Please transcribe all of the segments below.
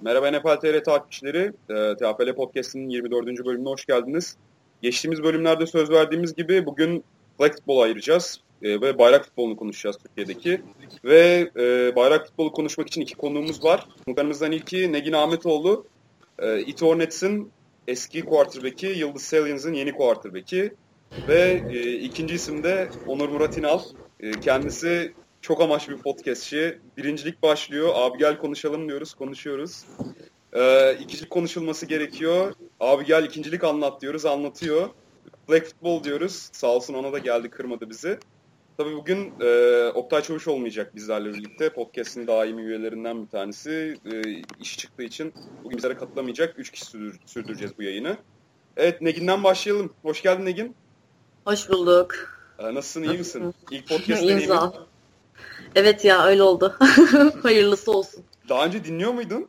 Merhaba NFL TR takipçileri. E, TFL Podcast'ın 24. bölümüne hoş geldiniz. Geçtiğimiz bölümlerde söz verdiğimiz gibi bugün flag futbol ayıracağız e, ve bayrak futbolunu konuşacağız Türkiye'deki. Ve e, bayrak futbolu konuşmak için iki konuğumuz var. Konuklarımızdan ilki Negin Ahmetoğlu. E, It Hornets'in eski quarterback'i, Yıldız Saliens'in yeni quarterback'i. Ve e, ikinci isim de Onur Murat İnal. E, kendisi çok amaçlı bir podcastçi. Birincilik başlıyor. Abi gel konuşalım diyoruz. Konuşuyoruz. Ee, ikincilik konuşulması gerekiyor. Abi gel ikincilik anlat diyoruz. Anlatıyor. Black Football diyoruz. Sağ olsun ona da geldi kırmadı bizi. Tabii bugün e, Oktay Çavuş olmayacak bizlerle birlikte. Podcast'in daimi üyelerinden bir tanesi. E, iş çıktığı için bugün bizlere katılamayacak. Üç kişi sürdür, sürdüreceğiz bu yayını. Evet Negin'den başlayalım. Hoş geldin Negin. Hoş bulduk. Ee, nasılsın iyi misin? İlk podcast deneyimin. Evet ya öyle oldu. Hayırlısı olsun. Daha önce dinliyor muydun?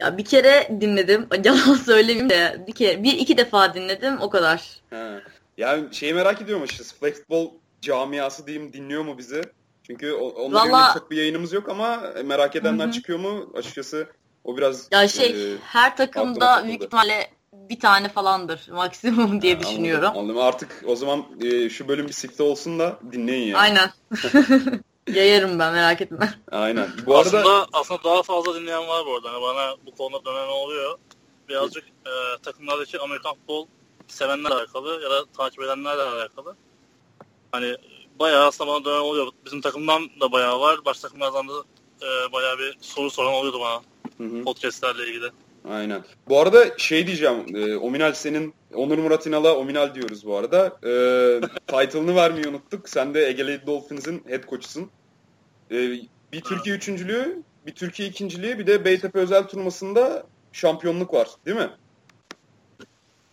Ya bir kere dinledim. Yalan söylemeyeyim de bir kere bir iki defa dinledim o kadar. He. Yani şeyi merak ediyorum açıkçası. Flexball camiası diyeyim dinliyor mu bizi? Çünkü onunla Vallahi... çok bir yayınımız yok ama merak edenler Hı-hı. çıkıyor mu? Açıkçası o biraz Ya şey e, her takımda büyük ihtimalle bir tane falandır maksimum diye ha, düşünüyorum. Anladım, anladım. Artık o zaman e, şu bölüm bir sifte olsun da dinleyin yani. Aynen. Yayarım ben merak etme. Aynen. Bu aslında, arada aslında daha fazla dinleyen var bu arada. Yani bana bu konuda dönen oluyor. Birazcık e, takımlardaki Amerikan futbol sevenlerle alakalı ya da takip edenlerle alakalı. Hani bayağı aslında bana dönen oluyor. Bizim takımdan da bayağı var. Başka takımlardan da e, bayağı bir soru soran oluyordu bana. Hı hı. Podcastlerle ilgili. Aynen. Bu arada şey diyeceğim. E, Ominal senin Onur Murat İnal'a Ominal diyoruz bu arada. E, title'ını vermeyi unuttuk. Sen de Ege Dolphins'in head coach'usun. E, bir Türkiye üçüncülüğü, bir Türkiye ikinciliği, bir de Beytepe özel turnuvasında şampiyonluk var. Değil mi?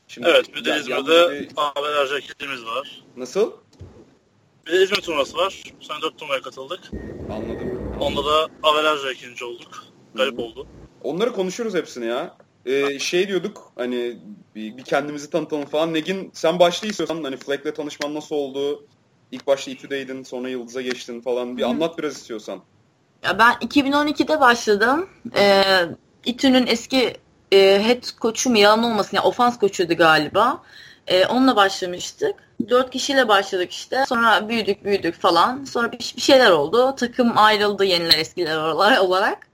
Şimdi, evet, bir de İzmir'de bir... averaj rakibimiz var. Nasıl? Bir de İzmir turnuvası var. Sen dört turnuvaya katıldık. Anladım. Onda da averajla ikinci olduk. Garip oldu. Onları konuşuruz hepsini ya. Ee, şey diyorduk hani bir, bir kendimizi tanıtalım falan. Negin sen başla istiyorsan hani Fleck'le tanışman nasıl oldu? İlk başta İTÜ'deydin sonra Yıldız'a geçtin falan. Bir Hı. anlat biraz istiyorsan. Ya ben 2012'de başladım. Ee, İTÜ'nün eski e, head koçu mu yalan olmasın yani ofans koçuydu galiba. E, onunla başlamıştık. Dört kişiyle başladık işte. Sonra büyüdük büyüdük falan. Sonra bir, bir şeyler oldu. Takım ayrıldı yeniler eskiler olarak.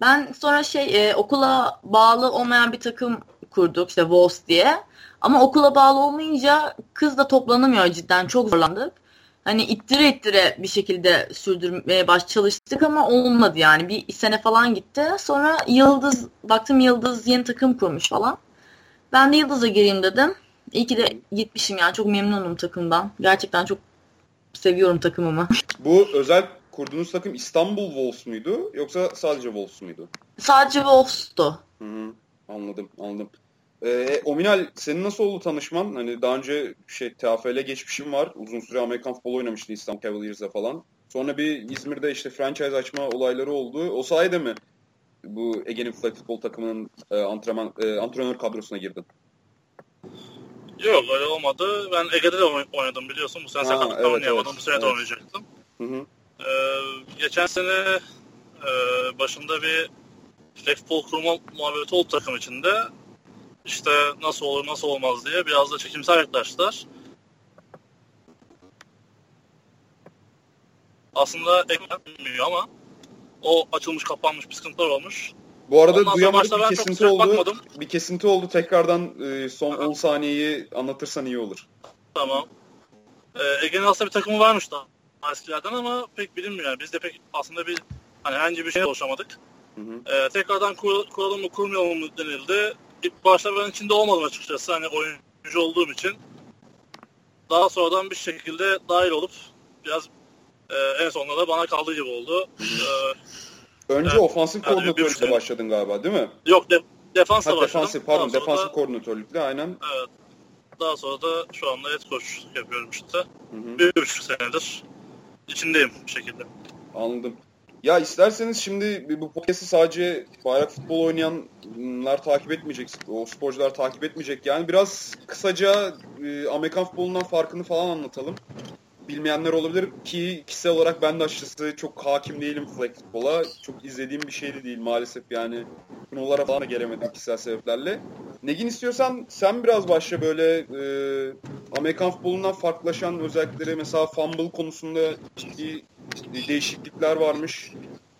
Ben sonra şey e, okula bağlı olmayan bir takım kurduk işte Wolves diye. Ama okula bağlı olmayınca kız da toplanamıyor cidden çok zorlandık. Hani ittire ittire bir şekilde sürdürmeye baş çalıştık ama olmadı yani. Bir sene falan gitti. Sonra Yıldız, baktım Yıldız yeni takım kurmuş falan. Ben de Yıldız'a gireyim dedim. İyi ki de gitmişim yani çok memnunum takımdan. Gerçekten çok seviyorum takımımı. Bu özel kurduğunuz takım İstanbul Wolves muydu yoksa sadece Wolves muydu? Sadece Wolves'tu. Hı hı. Anladım, anladım. Ee, Ominal senin nasıl oldu tanışman? Hani daha önce şey TFL geçmişim var. Uzun süre Amerikan futbolu oynamıştın İstanbul Cavaliers'da falan. Sonra bir İzmir'de işte franchise açma olayları oldu. O sayede mi bu Ege'nin flag futbol takımının e, antrenman, e, antrenör kadrosuna girdin? Yok öyle olmadı. Ben Ege'de de oynadım biliyorsun. Bu sene sakatlıktan evet, oynayamadım. Evet, bu sene evet. de oynayacaktım. Hı hı. Ee, geçen sene e, başında bir futbol kurma muhabbeti oldu takım içinde. İşte nasıl olur nasıl olmaz diye biraz da çekimsel yaklaştılar. Aslında eklenmiyor ama o açılmış kapanmış bir sıkıntılar olmuş. Bu arada Ondan duyamadık bir kesinti oldu. Bakmadım. Bir kesinti oldu. Tekrardan e, son Aha. 10 saniyeyi anlatırsan iyi olur. Tamam. Ee, Ege'nin aslında bir takımı varmış da eskilerden ama pek bilinmiyor. Yani biz de pek aslında bir hani herhangi bir şey ulaşamadık. Hı hı. Ee, tekrardan kur, kuralım mı kurmayalım mı denildi. İlk başta ben içinde olmadım açıkçası hani oyuncu olduğum için. Daha sonradan bir şekilde dahil olup biraz e, en sonunda da bana kaldığı gibi oldu. Ee, Önce evet, ofansif yani koordinatörlükle başladın galiba değil mi? Yok de, defansla başladım. Defansif, pardon Daha defansif koordinatörlükle aynen. Evet. Daha sonra da şu anda head coach yapıyorum işte. Hı hı. Bir buçuk senedir içindeyim bir şekilde. Anladım. Ya isterseniz şimdi bu podcast'i sadece bayrak futbol oynayanlar takip etmeyecek, o sporcular takip etmeyecek. Yani biraz kısaca e, Amerikan futbolundan farkını falan anlatalım. bilmeyenler olabilir ki kişisel olarak ben de açıkçası çok hakim değilim flag futbola. Çok izlediğim bir şey de değil maalesef yani turnuvalara falan da gelemedim kişisel sebeplerle. Negin istiyorsan sen biraz başla böyle e, Amerikan futbolundan farklılaşan özellikleri mesela fumble konusunda ciddi, ciddi değişiklikler varmış.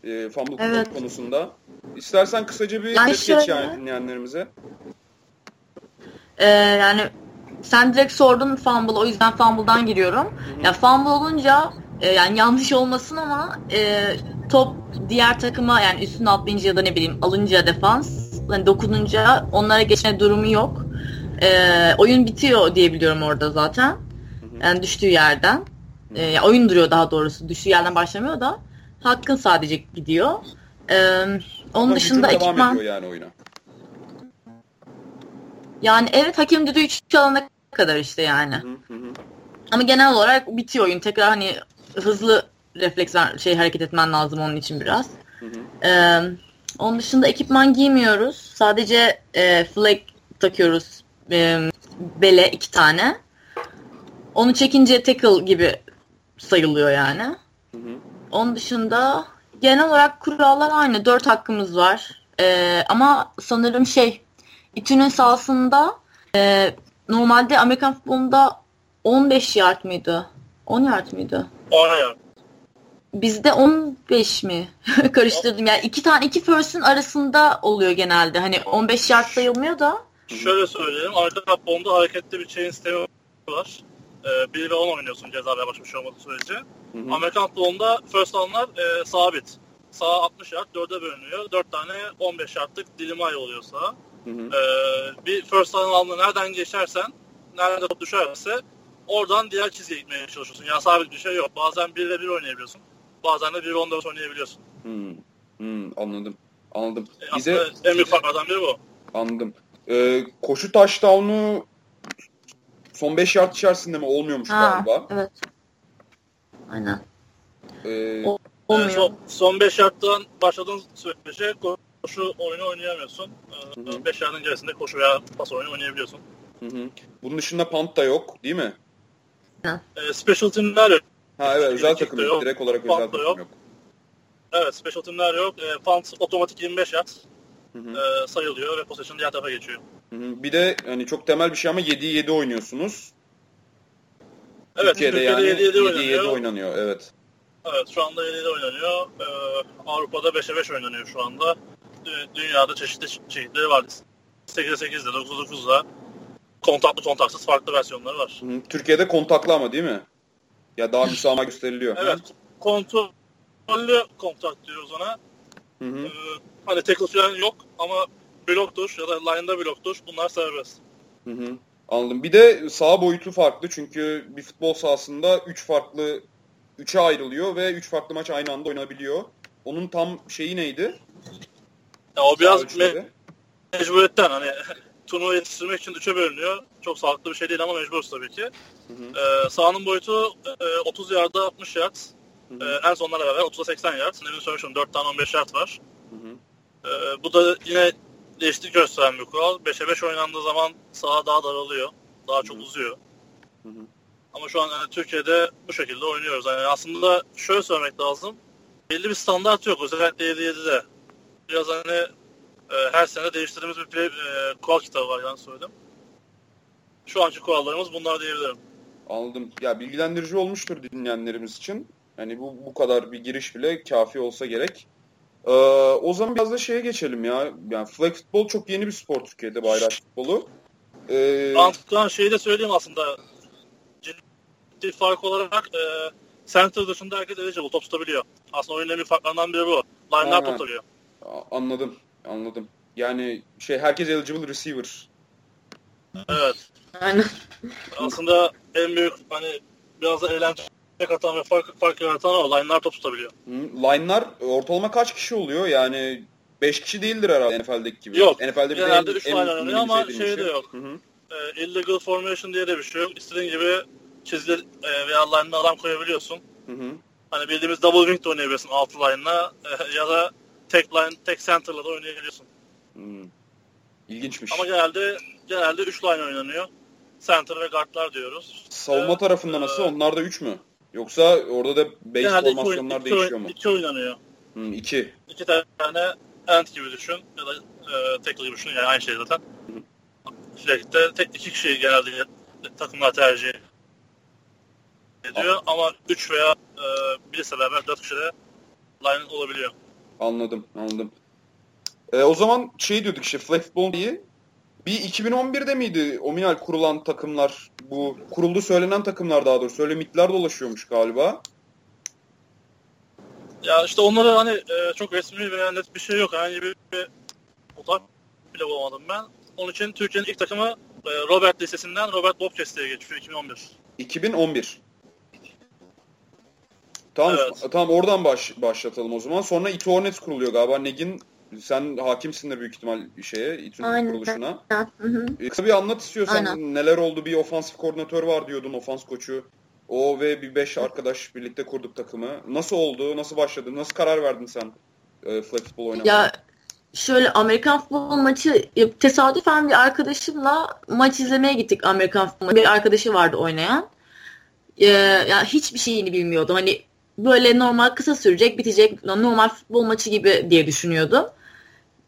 E, fumble evet. konusunda. İstersen kısaca bir yani geç yani dinleyenlerimize. Ee, yani sen direkt sordun fumble o yüzden fumble'dan giriyorum. Hı-hı. Ya fumble olunca e, yani yanlış olmasın ama e, top diğer takıma yani üstüne atlayınca ya da ne bileyim alınca defans hani dokununca onlara geçme durumu yok. E, oyun bitiyor diye biliyorum orada zaten. Yani düştüğü yerden. E, oyun duruyor daha doğrusu. Düştüğü yerden başlamıyor da hakkın sadece gidiyor. E, onun Ama dışında ekipman... yani oyuna. Yani evet hakem düdüğü çalana kadar işte yani. Hı hı. Ama genel olarak bitiyor oyun. Tekrar hani hızlı refleksler şey hareket etmen lazım onun için biraz. Hı hı. Ee, onun dışında ekipman giymiyoruz. Sadece e, flag takıyoruz e, bele iki tane. Onu çekince tackle gibi sayılıyor yani. Hı hı. Onun dışında genel olarak kurallar aynı. Dört hakkımız var. Ee, ama sanırım şey İTÜ'nün sahasında e, normalde Amerikan futbolunda 15 yard mıydı? 10 yard mıydı? 10 yard. Bizde 15 mi? Karıştırdım. Yani iki tane iki first'ın arasında oluyor genelde. Hani 15 yard sayılmıyor da. Şöyle söyleyeyim. Amerikan futbolunda hareketli bir chain sistemi var. Ee, 1 ve 10 oynuyorsun cezaya başlamış olmadığı sürece. Hı hı. Amerikan futbolunda first down'lar e, sabit. Sağ 60 yard 4'e bölünüyor. 4 tane 15 yardlık dilim ay oluyor sağa. Hı hı. Ee, bir first down alanına nereden geçersen, nerede top düşerse oradan diğer çizgiye gitmeye çalışıyorsun. Yani sabit bir şey yok. Bazen 1 ile 1 oynayabiliyorsun. Bazen de 1 14 oynayabiliyorsun. Hmm. Hmm, anladım. Anladım. E, Bize en büyük farklardan biri bu. Anladım. Ee, koşu touchdown'u son 5 yard içerisinde mi olmuyormuş ha, galiba? Evet. Aynen. Ee, Olmuyor. Son, son 5 yardtan başladığın sürece koşu oyunu oynayamıyorsun. 5 yardın gerisinde koşu veya pas oyunu oynayabiliyorsun. Hı hı. Bunun dışında punt da yok değil mi? E, special team'ler yok. Ha evet özel takım yok. Direkt olarak özel takım yok. yok. Evet special team'ler yok. E, punt otomatik 25 yard hı hı. E, sayılıyor ve possession diğer tarafa geçiyor. Bir de hani çok temel bir şey ama 7'yi 7 oynuyorsunuz. Evet, Türkiye'de, Türkiye'de yani 7 7 oynanıyor. 7 oynanıyor. Evet. Evet şu anda 7 oynanıyor. Ee, Avrupa'da 5'e 5 oynanıyor şu anda. Dünyada çeşitli çeşitleri var. 8'e 8'de, 9'a 9'da kontaklı kontaksız farklı versiyonları var. Hı, Türkiye'de kontaklı ama değil mi? Ya daha müsamaha gösteriliyor. Evet. Kontrollü kontak diyoruz ona. Hı hı. Ee, hani falan yok ama blok tuş ya da line'da blok tuş bunlar serbest. Hı hı. Anladım. Bir de sağ boyutu farklı çünkü bir futbol sahasında 3 farklı 3'e ayrılıyor ve 3 farklı maç aynı anda oynanabiliyor. Onun tam şeyi neydi? Ya o biraz me- mecburiyetten hani turnuva yetiştirmek için 3'e bölünüyor. Çok sağlıklı bir şey değil ama mecburuz tabii ki. Hı hı. Ee, sahanın boyutu e, 30 yarda 60 yard. Hı hı. Ee, en sonlara beraber 30'a 80 yard. Demin söylemiştim 4 tane 15 yard var. Hı hı. Ee, bu da yine değişiklik gösteren bir kural. 5'e 5 oynandığı zaman saha daha daralıyor. Daha çok uzuyor. Ama şu an yani Türkiye'de bu şekilde oynuyoruz. Yani aslında şöyle söylemek lazım. Belli bir standart yok. Özellikle 7-7'de. Biraz hani e, her sene değiştirdiğimiz bir play, e, kural kitabı var yani söyledim. Şu anki kurallarımız bunlar diyebilirim. Anladım. Ya bilgilendirici olmuştur dinleyenlerimiz için. Hani bu bu kadar bir giriş bile kafi olsa gerek. Ee, o zaman biraz da şeye geçelim ya. Yani flag futbol çok yeni bir spor Türkiye'de bayrak futbolu. Ee... Mantıklı şeyi de söyleyeyim aslında ciddi fark olarak e, center dışında herkes eligible top tutabiliyor. Aslında oyunun en büyük farklarından biri bu. Line'lar top tutabiliyor. Anladım. Anladım. Yani şey herkes eligible receiver. Evet. Aynen. Aslında en büyük hani biraz da eğlence katan ve fark, fark yaratan o. Line'lar top tutabiliyor. Line'lar ortalama kaç kişi oluyor? Yani 5 kişi değildir herhalde NFL'deki gibi. Yok. NFL'de bir genelde 3 line oynanıyor ama şey de yok. Hı hı. E, illegal formation diye de bir şey yok. İstediğin gibi çizgi e, veya line'ına adam koyabiliyorsun. Hı hı. Hani bildiğimiz double wing de oynayabiliyorsun alt line'la e, ya da tek line, tek center'la da oynayabiliyorsun. Hmm. İlginçmiş. Ama genelde genelde 3 line oynanıyor. Center ve guardlar diyoruz. Savunma ee, tarafında nasıl? Onlar da 3 mü? Yoksa orada da base Genelde formasyonlar iki değişiyor mu? İki oynanıyor. Hmm, iki. İki tane end gibi düşün ya da e, tackle gibi düşün yani aynı şey zaten. Sürekli tek iki kişi genelde takımlar tercih ediyor Aa. ama üç veya e, birisi beraber dört kişi de line olabiliyor. Anladım, anladım. E, o zaman şey diyorduk işte Flexball diye bir 2011'de miydi Ominal kurulan takımlar? Bu kuruldu söylenen takımlar daha doğrusu. Öyle mitler dolaşıyormuş galiba. Ya işte onları hani e, çok resmi veya net bir şey yok. Herhangi bir, bir fotoğraf bile bulamadım ben. Onun için Türkiye'nin ilk takımı e, Robert Lisesi'nden Robert Bobcast'e geçiyor 2011. 2011. Tamam, evet. tamam oradan baş, başlatalım o zaman. Sonra Ito Hornets kuruluyor galiba. Negin sen hakimsin de büyük ihtimal şeye, İTÜ'nün kuruluşuna. Hı hı. E, kısa bir anlat istiyorsan Aynen. neler oldu. Bir ofansif koordinatör var diyordun, ofans koçu. O ve bir beş arkadaş birlikte kurduk takımı. Nasıl oldu? Nasıl başladı? Nasıl karar verdin sen e, flexible oynamaya? Ya şöyle Amerikan futbol maçı tesadüfen bir arkadaşımla maç izlemeye gittik Amerikan futbol Bir arkadaşı vardı oynayan. Ee, yani hiçbir şeyini bilmiyordum. Hani böyle normal kısa sürecek, bitecek normal futbol maçı gibi diye düşünüyordum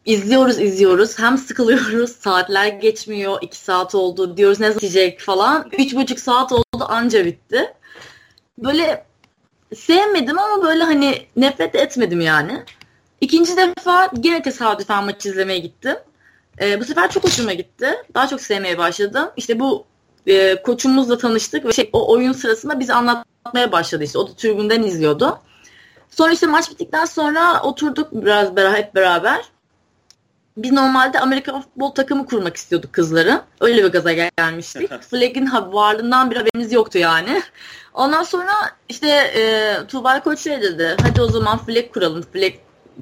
izliyoruz izliyoruz. Hem sıkılıyoruz. Saatler geçmiyor. iki saat oldu. Diyoruz ne bitecek falan. Üç buçuk saat oldu anca bitti. Böyle sevmedim ama böyle hani nefret etmedim yani. İkinci defa yine tesadüfen maç izlemeye gittim. Ee, bu sefer çok hoşuma gitti. Daha çok sevmeye başladım. İşte bu e, koçumuzla tanıştık ve şey, o oyun sırasında bizi anlatmaya başladı işte. O da tribünden izliyordu. Sonra işte maç bittikten sonra oturduk biraz beraber, hep beraber biz normalde Amerika futbol takımı kurmak istiyorduk kızların. Öyle bir gaza gelmiştik. Flag'in varlığından bir haberimiz yoktu yani. Ondan sonra işte e, Tuğba Koç şey dedi. Hadi o zaman flag kuralım. Flag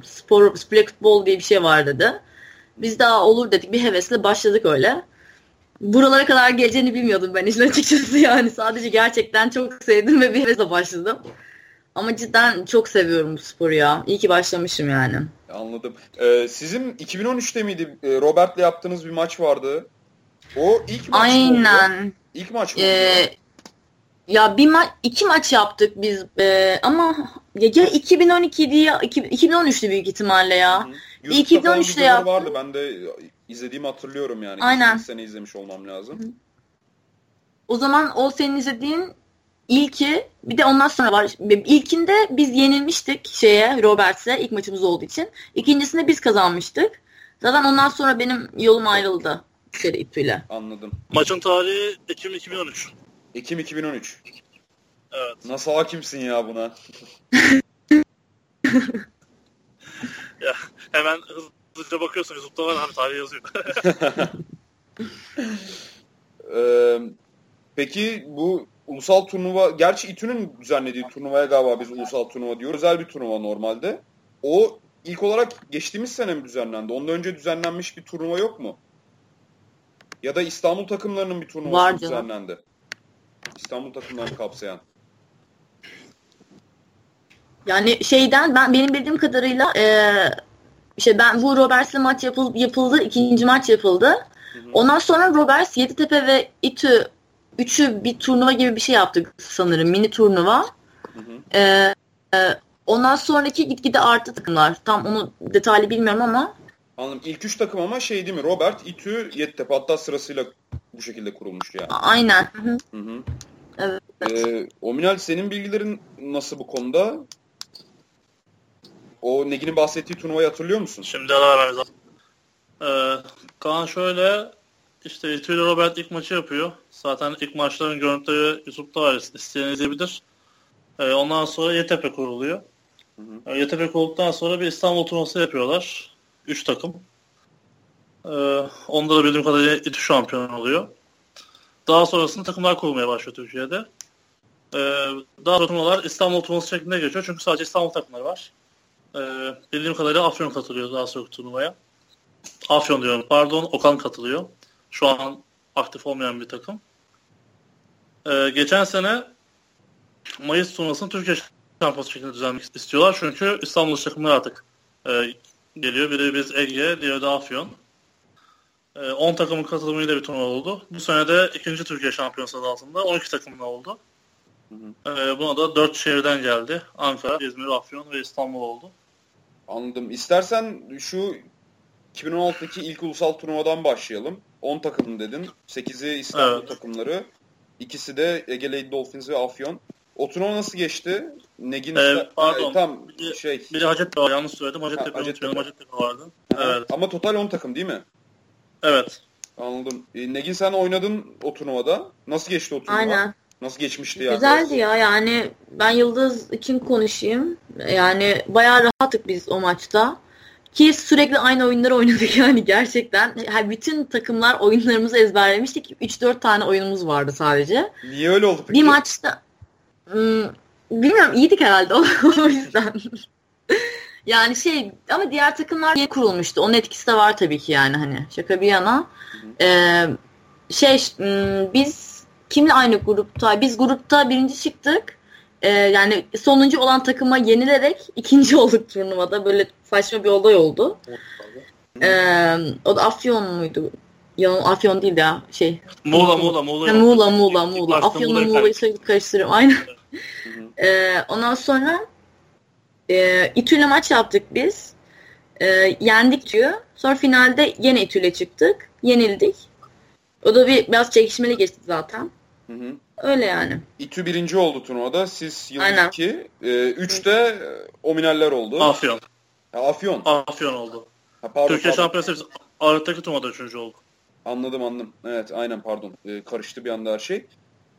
spor, flag futbol diye bir şey var dedi. Biz daha olur dedik. Bir hevesle başladık öyle. Buralara kadar geleceğini bilmiyordum ben işin açıkçası yani. Sadece gerçekten çok sevdim ve bir hevesle başladım. Ama cidden çok seviyorum bu sporu ya. İyi ki başlamışım yani. Anladım. Ee, sizin 2013'te miydi e, Robert'le yaptığınız bir maç vardı? O ilk maç Aynen. Mı İlk maç mı? Ee, ya bir maç iki maç yaptık biz ee, ama ya, ya 2012'di ya 2013'tü büyük ihtimalle ya. Hı. 2013'te yaptım. vardı. Ben de izlediğimi hatırlıyorum yani. Aynen. sene izlemiş olmam lazım. Hı. O zaman o senin izlediğin İlki bir de ondan sonra var. İlkinde biz yenilmiştik şeye Roberts'e ilk maçımız olduğu için. İkincisinde biz kazanmıştık. Zaten ondan sonra benim yolum ayrıldı şeyde İTÜ'yle. Anladım. Maçın tarihi Ekim 2013. Ekim 2013. Evet. Nasıl hakimsin ya buna? ya hemen hızlıca bakıyorsun YouTube'da var abi tarih yazıyor. ee, peki bu ulusal turnuva, gerçi İTÜ'nün düzenlediği turnuvaya galiba biz ulusal turnuva diyoruz. Özel bir turnuva normalde. O ilk olarak geçtiğimiz sene mi düzenlendi? Ondan önce düzenlenmiş bir turnuva yok mu? Ya da İstanbul takımlarının bir turnuvası Var düzenlendi. İstanbul takımlarını kapsayan. Yani şeyden ben benim bildiğim kadarıyla e, işte ben bu Roberts'le maç yapıldı, yapıldı, ikinci maç yapıldı. Hı hı. Ondan sonra Roberts, Yeditepe ve İTÜ üçü bir turnuva gibi bir şey yaptık sanırım. Mini turnuva. Hı hı. Ee, e, ondan sonraki gitgide arttı takımlar. Tam onu detaylı bilmiyorum ama. Anladım. İlk üç takım ama şey değil mi? Robert, İTÜ, Yeditepe hatta sırasıyla bu şekilde kurulmuş yani. Aynen. Hı hı. Hı hı. Evet. Ee, Ominal senin bilgilerin nasıl bu konuda? O Negin'in bahsettiği turnuvayı hatırlıyor musun? Şimdi ara vermemiz lazım. Ee, Kaan şöyle işte İTÜ ile Robert ilk maçı yapıyor. Zaten ilk maçların görüntüleri YouTube'da var. İsteyen izleyebilir. Ee, ondan sonra YTP kuruluyor. Hı hı. Ee, YTP kurulduktan sonra bir İstanbul turnuvası yapıyorlar. Üç takım. Ee, onda da bildiğim kadarıyla İTÜ şampiyon oluyor. Daha sonrasında takımlar kurulmaya başlıyor Türkiye'de. Ee, daha sonra turnuvalar İstanbul turnuvası şeklinde geçiyor. Çünkü sadece İstanbul takımları var. Ee, bildiğim kadarıyla Afyon katılıyor daha sonra turnuvaya. Afyon diyorum pardon Okan katılıyor. Şu an aktif olmayan bir takım. Ee, geçen sene Mayıs turnuvasını Türkiye şampiyonası şeklinde düzenlemek istiyorlar. Çünkü İstanbul takımları artık e, geliyor. Biri biz Ege, diğeri de Afyon. E, 10 takımın katılımıyla bir turnuva oldu. Bu sene de ikinci Türkiye şampiyonası adı altında 12 takımla oldu. Hı hı. Ee, buna da dört şehirden geldi. Ankara, İzmir, Afyon ve İstanbul oldu. Anladım. İstersen şu 2016'daki ilk ulusal turnuvadan başlayalım. 10 takım dedin. 8'i İstanbul evet. takımları. İkisi de Ege Lady Dolphins ve Afyon. O turnuva nasıl geçti? Negin ee, pardon. E, tam bir, şey. Biri Hacettepe var. Yanlış söyledim. Hacettepe, ha, Hacettepe. Hacettepe vardı. Evet. Ama total 10 takım değil mi? Evet. Anladım. E, Negin sen oynadın o turnuvada. Nasıl geçti o turnuva? Aynen. Nasıl geçmişti yani? Güzeldi ya yani ben Yıldız için konuşayım. Yani bayağı rahattık biz o maçta. Ki sürekli aynı oyunları oynadık yani gerçekten. Yani bütün takımlar oyunlarımızı ezberlemiştik. 3-4 tane oyunumuz vardı sadece. Niye öyle oldu peki? Bir maçta hmm, bilmiyorum iyiydik herhalde o yüzden. yani şey ama diğer takımlar yeni kurulmuştu. Onun etkisi de var tabii ki yani hani şaka bir yana. Ee, şey hmm, biz kimle aynı grupta? Biz grupta birinci çıktık. Ee, yani sonuncu olan takıma yenilerek ikinci olduk turnuvada. Böyle saçma bir olay oldu. Ee, o da Afyon muydu? Ya Afyon değil ya şey. Muğla Muğla Muğla. Ha, Muğla Muğla Muğla. Afyon'la Muğla'yı sürekli karıştırıyorum. Aynen. ee, ondan sonra e, İTÜ'yle maç yaptık biz. E, yendik diyor. Sonra finalde yine İTÜ'yle çıktık. Yenildik. O da bir biraz çekişmeli geçti zaten. Hı hı. Öyle yani. İTÜ birinci oldu turnuvada. Siz yıl Aynen. iki. E, üçte e, Omineller oldu. Afyon. Ha, Afyon. Afyon oldu. Ha, pardon, Türkiye Şampiyonası biz Ağrı'daki turnuvada üçüncü olduk. Anladım anladım. Evet aynen pardon. E, karıştı bir anda her şey.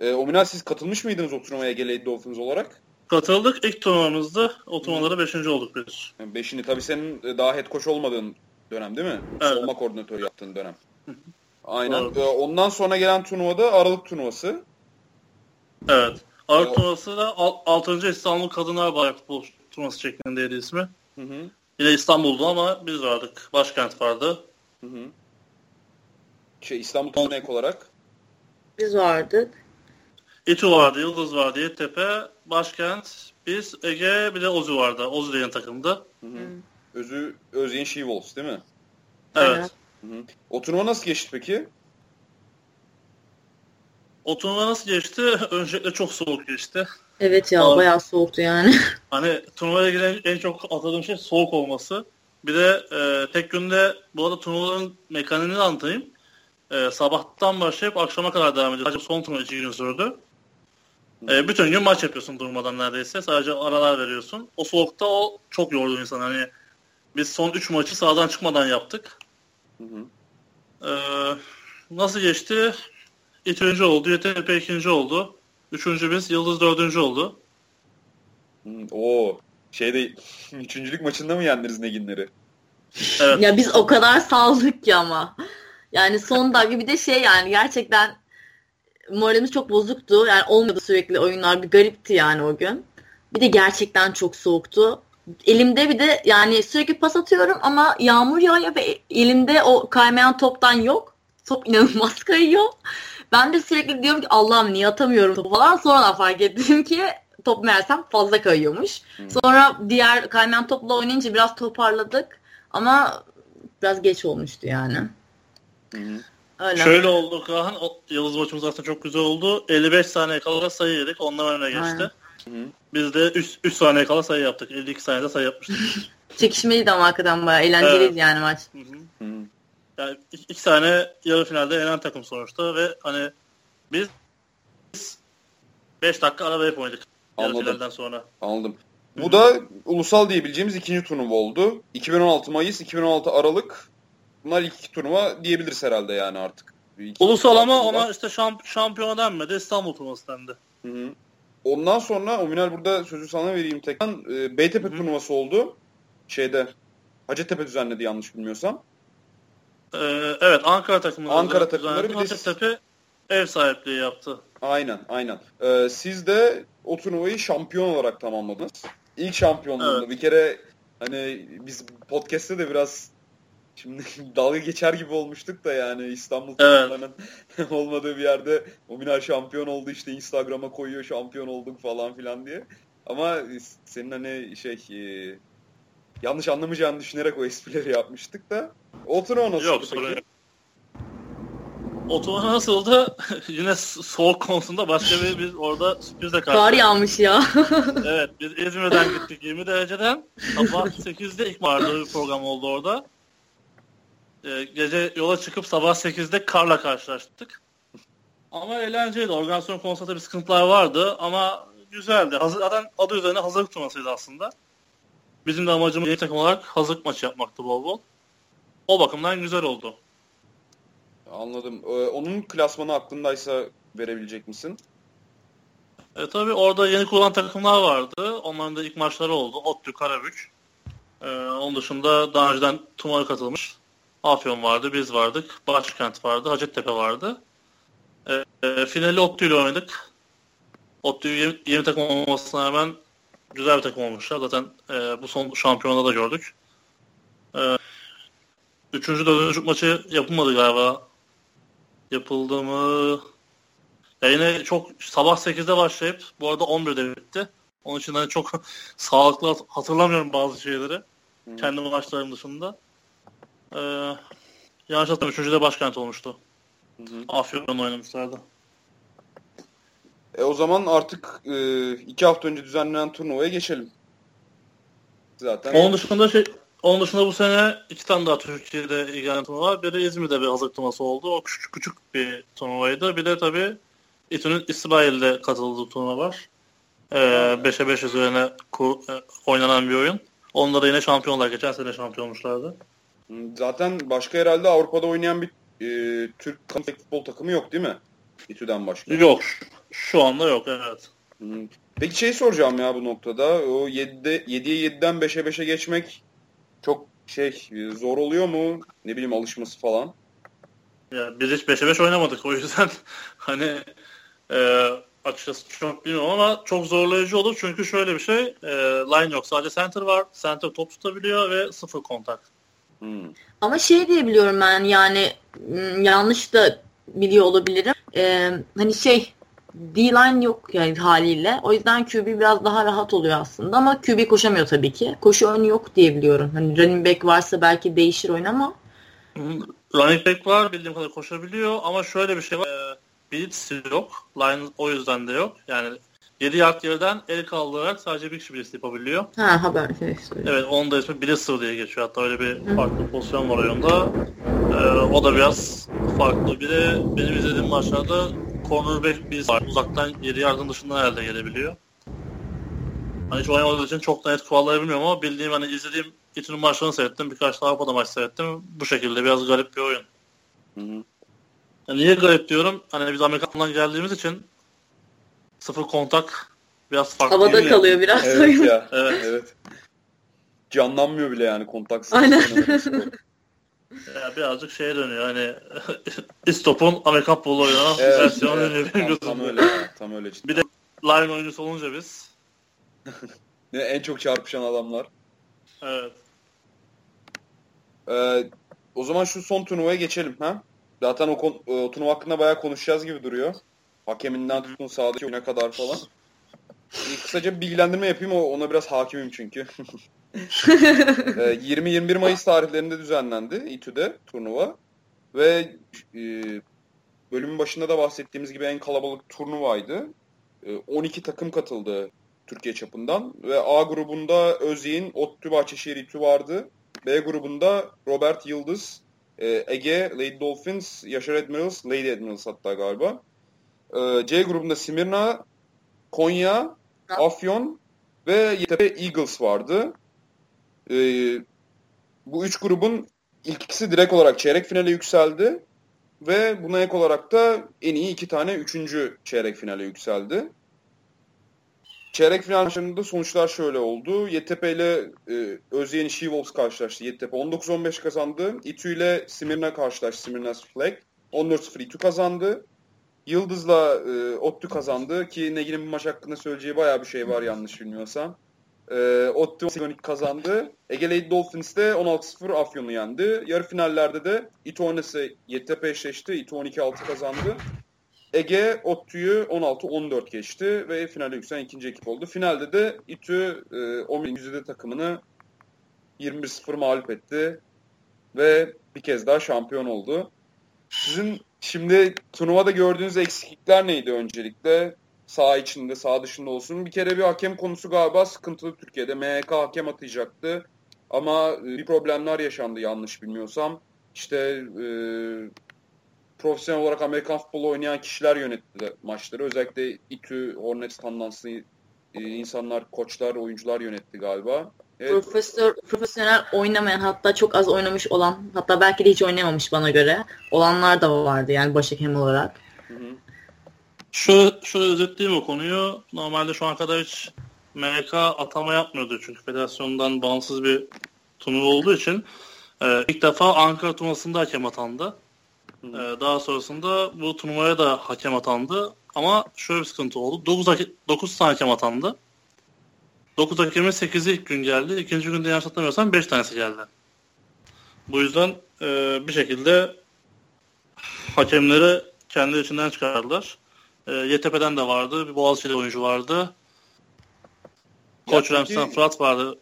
E, Ominal siz katılmış mıydınız o turnuvaya Gelade Dolphins olarak? Katıldık. İlk turnuvamızda o turnuvalara beşinci olduk biz. Yani beşini. Tabii senin e, daha head coach olmadığın dönem değil mi? Evet. Olma koordinatörü yaptığın dönem. Aynen. Doğru. Ondan sonra gelen turnuvada Aralık turnuvası. Evet. Ee, turnuvası da 6. İstanbul Kadınlar Bayağı Futbol Turnuvası şeklindeydi ismi. Hı hı. Yine İstanbul'da ama biz vardık. Başkent vardı. Hı hı. Şey İstanbul turnuvası olarak? Biz vardık. İTÜ vardı, Yıldız vardı, Yeditepe, Başkent, biz, Ege bir de Ozu vardı. Ozu diyen takımda. Hı hı. Özü, Özyeğin She-Wolves değil mi? Evet. Hı hı. O turnuva nasıl geçti peki? O turnuva nasıl geçti? Öncelikle çok soğuk geçti. Evet ya Ama, bayağı soğuktu yani. Hani turnuvaya giren en çok atladığım şey soğuk olması. Bir de e, tek günde bu arada turnuvaların mekaniğini anlatayım. E, sabahtan başlayıp akşama kadar devam ediyor. Sadece son turnuva iki gün sürdü. E, bütün gün maç yapıyorsun durmadan neredeyse. Sadece aralar veriyorsun. O soğukta o çok yordu insan. Hani biz son üç maçı sağdan çıkmadan yaptık. Hı hı. E, nasıl geçti? İkinci oldu. YTP ikinci oldu. Üçüncü biz. Yıldız dördüncü oldu. Hmm, o şeyde üçüncülük maçında mı yendiniz Neginleri? Evet. ya biz o kadar saldık ki ama. Yani son dakika bir de şey yani gerçekten moralimiz çok bozuktu. Yani olmadı sürekli oyunlar bir garipti yani o gün. Bir de gerçekten çok soğuktu. Elimde bir de yani sürekli pas atıyorum ama yağmur yağıyor ve elimde o kaymayan toptan yok. Top inanılmaz kayıyor. Ben de sürekli diyorum ki Allah'ım niye atamıyorum topu falan. Sonra fark ettim ki top meğersem fazla kayıyormuş. Hmm. Sonra diğer kaymayan topla oynayınca biraz toparladık. Ama biraz geç olmuştu yani. Hı Öyle. Şöyle oldu Kaan. Yıldız maçımız aslında çok güzel oldu. 55 saniye kala sayı yedik. Onlar öne geçti. Aynen. Biz de 3, 3 saniye kala sayı yaptık. 52 saniyede sayı yapmıştık. Çekişmeliydi ama hakikaten bayağı eğlenceliydi evet. yani maç. Hı hı. Hı. Yani iki, tane yarı finalde elen takım sonuçta ve hani biz 5 dakika ara verip oynadık. Yarı finalden sonra. Anladım. Bu Hı-hı. da ulusal diyebileceğimiz ikinci turnuva oldu. 2016 Mayıs, 2016 Aralık. Bunlar iki turnuva diyebiliriz herhalde yani artık. İki ulusal ama ona işte şamp şampiyona denmedi. İstanbul turnuvası dendi. Hı-hı. Ondan sonra Ominal burada sözü sana vereyim tekrar. E, Beytepe Hı-hı. turnuvası oldu. Şeyde Hacettepe düzenledi yanlış bilmiyorsam. Ee, evet Ankara takımı. Ankara takımları bir de Hacettepe ev sahipliği yaptı. Aynen aynen. Ee, siz de o turnuvayı şampiyon olarak tamamladınız. İlk şampiyonluğunda evet. bir kere hani biz podcast'te de biraz şimdi dalga geçer gibi olmuştuk da yani İstanbul takımlarının evet. olmadığı bir yerde o Minar şampiyon oldu işte Instagram'a koyuyor şampiyon olduk falan filan diye. Ama senin hani şey e, yanlış anlamayacağını düşünerek o esprileri yapmıştık da. O turnuva nasıl Yok sorun yok. o turnuva nasıldı? Yine soğuk konusunda başka bir biz orada sürprizle karşılaştık. Kar yağmış ya. evet biz İzmir'den gittik 20 dereceden. Sabah 8'de ilk vardı bir program oldu orada. Ee, gece yola çıkıp sabah 8'de karla karşılaştık. Ama eğlenceliydi. Organizasyon konusunda bir sıkıntılar vardı ama güzeldi. Hazır, zaten adı üzerine hazırlık turnuvasıydı aslında. Bizim de amacımız yeni takım olarak hazırlık maçı yapmaktı bol bol. O bakımdan güzel oldu. Anladım. Ee, onun klasmanı aklındaysa verebilecek misin? E, tabii orada yeni kurulan takımlar vardı. Onların da ilk maçları oldu. ODTÜ, Karabük. E, onun dışında daha önceden turnuvaya katılmış. Afyon vardı, biz vardık. Başkent vardı, Hacettepe vardı. E, e, finali ODTÜ ile oynadık. ODTÜ yeni, yeni takım olmasına rağmen güzel bir takım olmuşlar. Zaten e, bu son şampiyonada da gördük. Üçüncü, dördüncü maçı yapılmadı galiba. Yapıldı mı? Ya yine çok sabah 8'de başlayıp bu arada 11'de bitti. Onun için hani çok sağlıklı hatırlamıyorum bazı şeyleri. Hmm. Kendi maçlarım dışında. Ee, yanlış hatırlamıyorum. Üçüncüde başkent olmuştu. Hı Afyon'da oynamışlardı. E o zaman artık e, iki hafta önce düzenlenen turnuvaya geçelim. Zaten. Onun dışında şey, onun dışında bu sene iki tane daha Türkiye'de ilgilenen turnuva var. Biri İzmir'de bir hazırlık turnuvası oldu. O küçük, küçük bir turnuvaydı. Bir de tabii İTÜ'nün İsrail'de katıldığı turnuva var. 5'e ee, 5 üzerine kur, e, oynanan bir oyun. Onlara yine şampiyonlar. Geçen sene şampiyon olmuşlardı. Zaten başka herhalde Avrupa'da oynayan bir e, Türk futbol takımı yok değil mi? İTÜ'den başka. Yok. Şu anda yok evet. Peki şey soracağım ya bu noktada. O 7'de 7'ye 7'den 5'e 5'e geçmek çok şey zor oluyor mu? Ne bileyim alışması falan. Ya biz hiç 5'e 5 oynamadık o yüzden hani e, açıkçası çok bilmiyorum ama çok zorlayıcı olur çünkü şöyle bir şey e, line yok sadece center var center top tutabiliyor ve sıfır kontak. Hmm. Ama şey diyebiliyorum ben yani yanlış da biliyor olabilirim. Ee, hani şey D-line yok yani haliyle. O yüzden QB biraz daha rahat oluyor aslında ama QB koşamıyor tabii ki. Koşu önü yok diyebiliyorum. Hani running back varsa belki değişir oyun ama. Running back var bildiğim kadar koşabiliyor ama şöyle bir şey var. Ee, blitz yok. Line o yüzden de yok. Yani 7 yard yerden el kaldırarak sadece bir kişi blitz yapabiliyor. Ha haber şey Evet onun da ismi blitzer diye geçiyor. Hatta öyle bir farklı pozisyon var oyunda. Ee, o da biraz farklı. Bir de benim izlediğim maçlarda cornerback bir var. Uzaktan 7 yardın dışından herhalde gelebiliyor. Hani hiç oynamadığı için çok net kuralları bilmiyorum ama bildiğim hani izlediğim İTÜ'nün maçlarını seyrettim. Birkaç daha Avrupa'da maç seyrettim. Bu şekilde biraz garip bir oyun. Hı hı. Yani niye garip diyorum? Hani biz Amerika'dan geldiğimiz için sıfır kontak biraz farklı. Havada kalıyor biraz evet oyun. Ya, evet. evet. Canlanmıyor bile yani kontaksız. Aynen. Ya birazcık şeye dönüyor hani İstop'un Amerikan futbolu oynanan evet, versiyonu evet, dönüyor benim tam, tam öyle tam öyle cidden. Bir de line oyuncusu olunca biz. en çok çarpışan adamlar. Evet. Ee, o zaman şu son turnuvaya geçelim ha. Zaten o, o turnuva hakkında bayağı konuşacağız gibi duruyor. Hakeminden tutun sahadaki oyuna kadar falan. Bir kısaca bir bilgilendirme yapayım. Ona biraz hakimim çünkü. 20-21 Mayıs tarihlerinde düzenlendi İTÜ'de turnuva. Ve e, bölümün başında da bahsettiğimiz gibi en kalabalık turnuvaydı. E, 12 takım katıldı Türkiye çapından. Ve A grubunda Özyeğin, ODTÜ Bahçeşehir İTÜ vardı. B grubunda Robert Yıldız, e, Ege, Lady Dolphins, Yaşar Admirals, Lady Admirals hatta galiba. E, C grubunda Simirna, Konya, Afyon ve Yeditepe Eagles vardı. E, bu üç grubun ilk ikisi direkt olarak çeyrek finale yükseldi. Ve buna ek olarak da en iyi iki tane üçüncü çeyrek finale yükseldi. Çeyrek final maçlarında sonuçlar şöyle oldu. YTP ile e, Özyeğin She-Wolves karşılaştı. YTP 19-15 kazandı. İTÜ ile Simirna karşılaştı. Simirna Flag. 14-0 İTÜ kazandı. Yıldız'la e, ODTÜ kazandı ki Negin'in bu maç hakkında söyleyeceği bayağı bir şey var yanlış bilmiyorsam. E, ODTÜ Sigonik kazandı. Ege Lady Dolphins de 16-0 Afyon'u yendi. Yarı finallerde de oynası YTP eşleşti. İTÜ 12-6 kazandı. Ege ODTÜ'yü 16-14 geçti ve finale yükselen ikinci ekip oldu. Finalde de İTÜ e, 11. yüzde takımını 21-0 mağlup etti ve bir kez daha şampiyon oldu. Sizin Şimdi turnuvada gördüğünüz eksiklikler neydi öncelikle? Sağ içinde, sağ dışında olsun. Bir kere bir hakem konusu galiba sıkıntılı Türkiye'de. MHK hakem atayacaktı. Ama e, bir problemler yaşandı yanlış bilmiyorsam. İşte e, profesyonel olarak Amerikan futbolu oynayan kişiler yönetti maçları. Özellikle İTÜ, Hornets tandanslı e, insanlar, koçlar, oyuncular yönetti galiba. Evet. Profesör, profesyonel oynamayan hatta çok az oynamış olan hatta belki de hiç oynamamış bana göre olanlar da vardı yani başhakem olarak. Hı hı. Şu, şöyle özetleyeyim o konuyu. Normalde şu an kadar hiç MK atama yapmıyordu çünkü federasyondan bağımsız bir turnuva olduğu için e, ilk defa Ankara turnuvasında hakem atandı. E, daha sonrasında bu turnuvaya da hakem atandı. Ama şöyle bir sıkıntı oldu. 9, 9 tane hakem atandı. 9 hakemin 8'i ilk gün geldi. İkinci günde yanlış hatırlamıyorsam 5 tanesi geldi. Bu yüzden e, bir şekilde hakemleri kendi içinden çıkardılar. E, YTP'den de vardı. Bir Boğaziçi'de oyuncu vardı. Koç Ramsden Fırat vardı.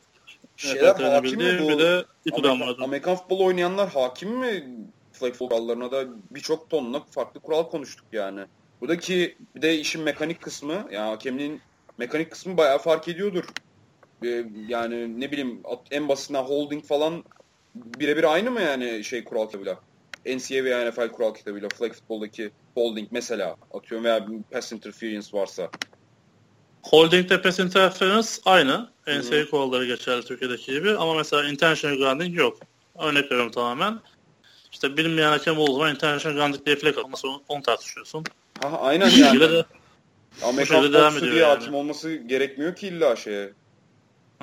Şeyler hakim mi bu? Bir de İTÜ'den vardı. Amerikan futbolu oynayanlar hakim mi? Flag kurallarına da birçok tonla farklı kural konuştuk yani. Buradaki bir de işin mekanik kısmı yani hakemliğin mekanik kısmı bayağı fark ediyordur. Ee, yani ne bileyim en basitinden holding falan birebir aynı mı yani şey kural kitabıyla? NCAA veya NFL kural kitabıyla flag futboldaki holding mesela atıyorum veya pass interference varsa. Holding'de pass interference aynı. NCAA kuralları geçerli Türkiye'deki gibi ama mesela intentional grounding yok. Örnek veriyorum tamamen. İşte bilinmeyen hakem olduğu zaman intentional grounding diye flag atması onu tartışıyorsun. Ha, aynen yani. De, Amerikan futbolu diye yani. hakim olması gerekmiyor ki illa şeye.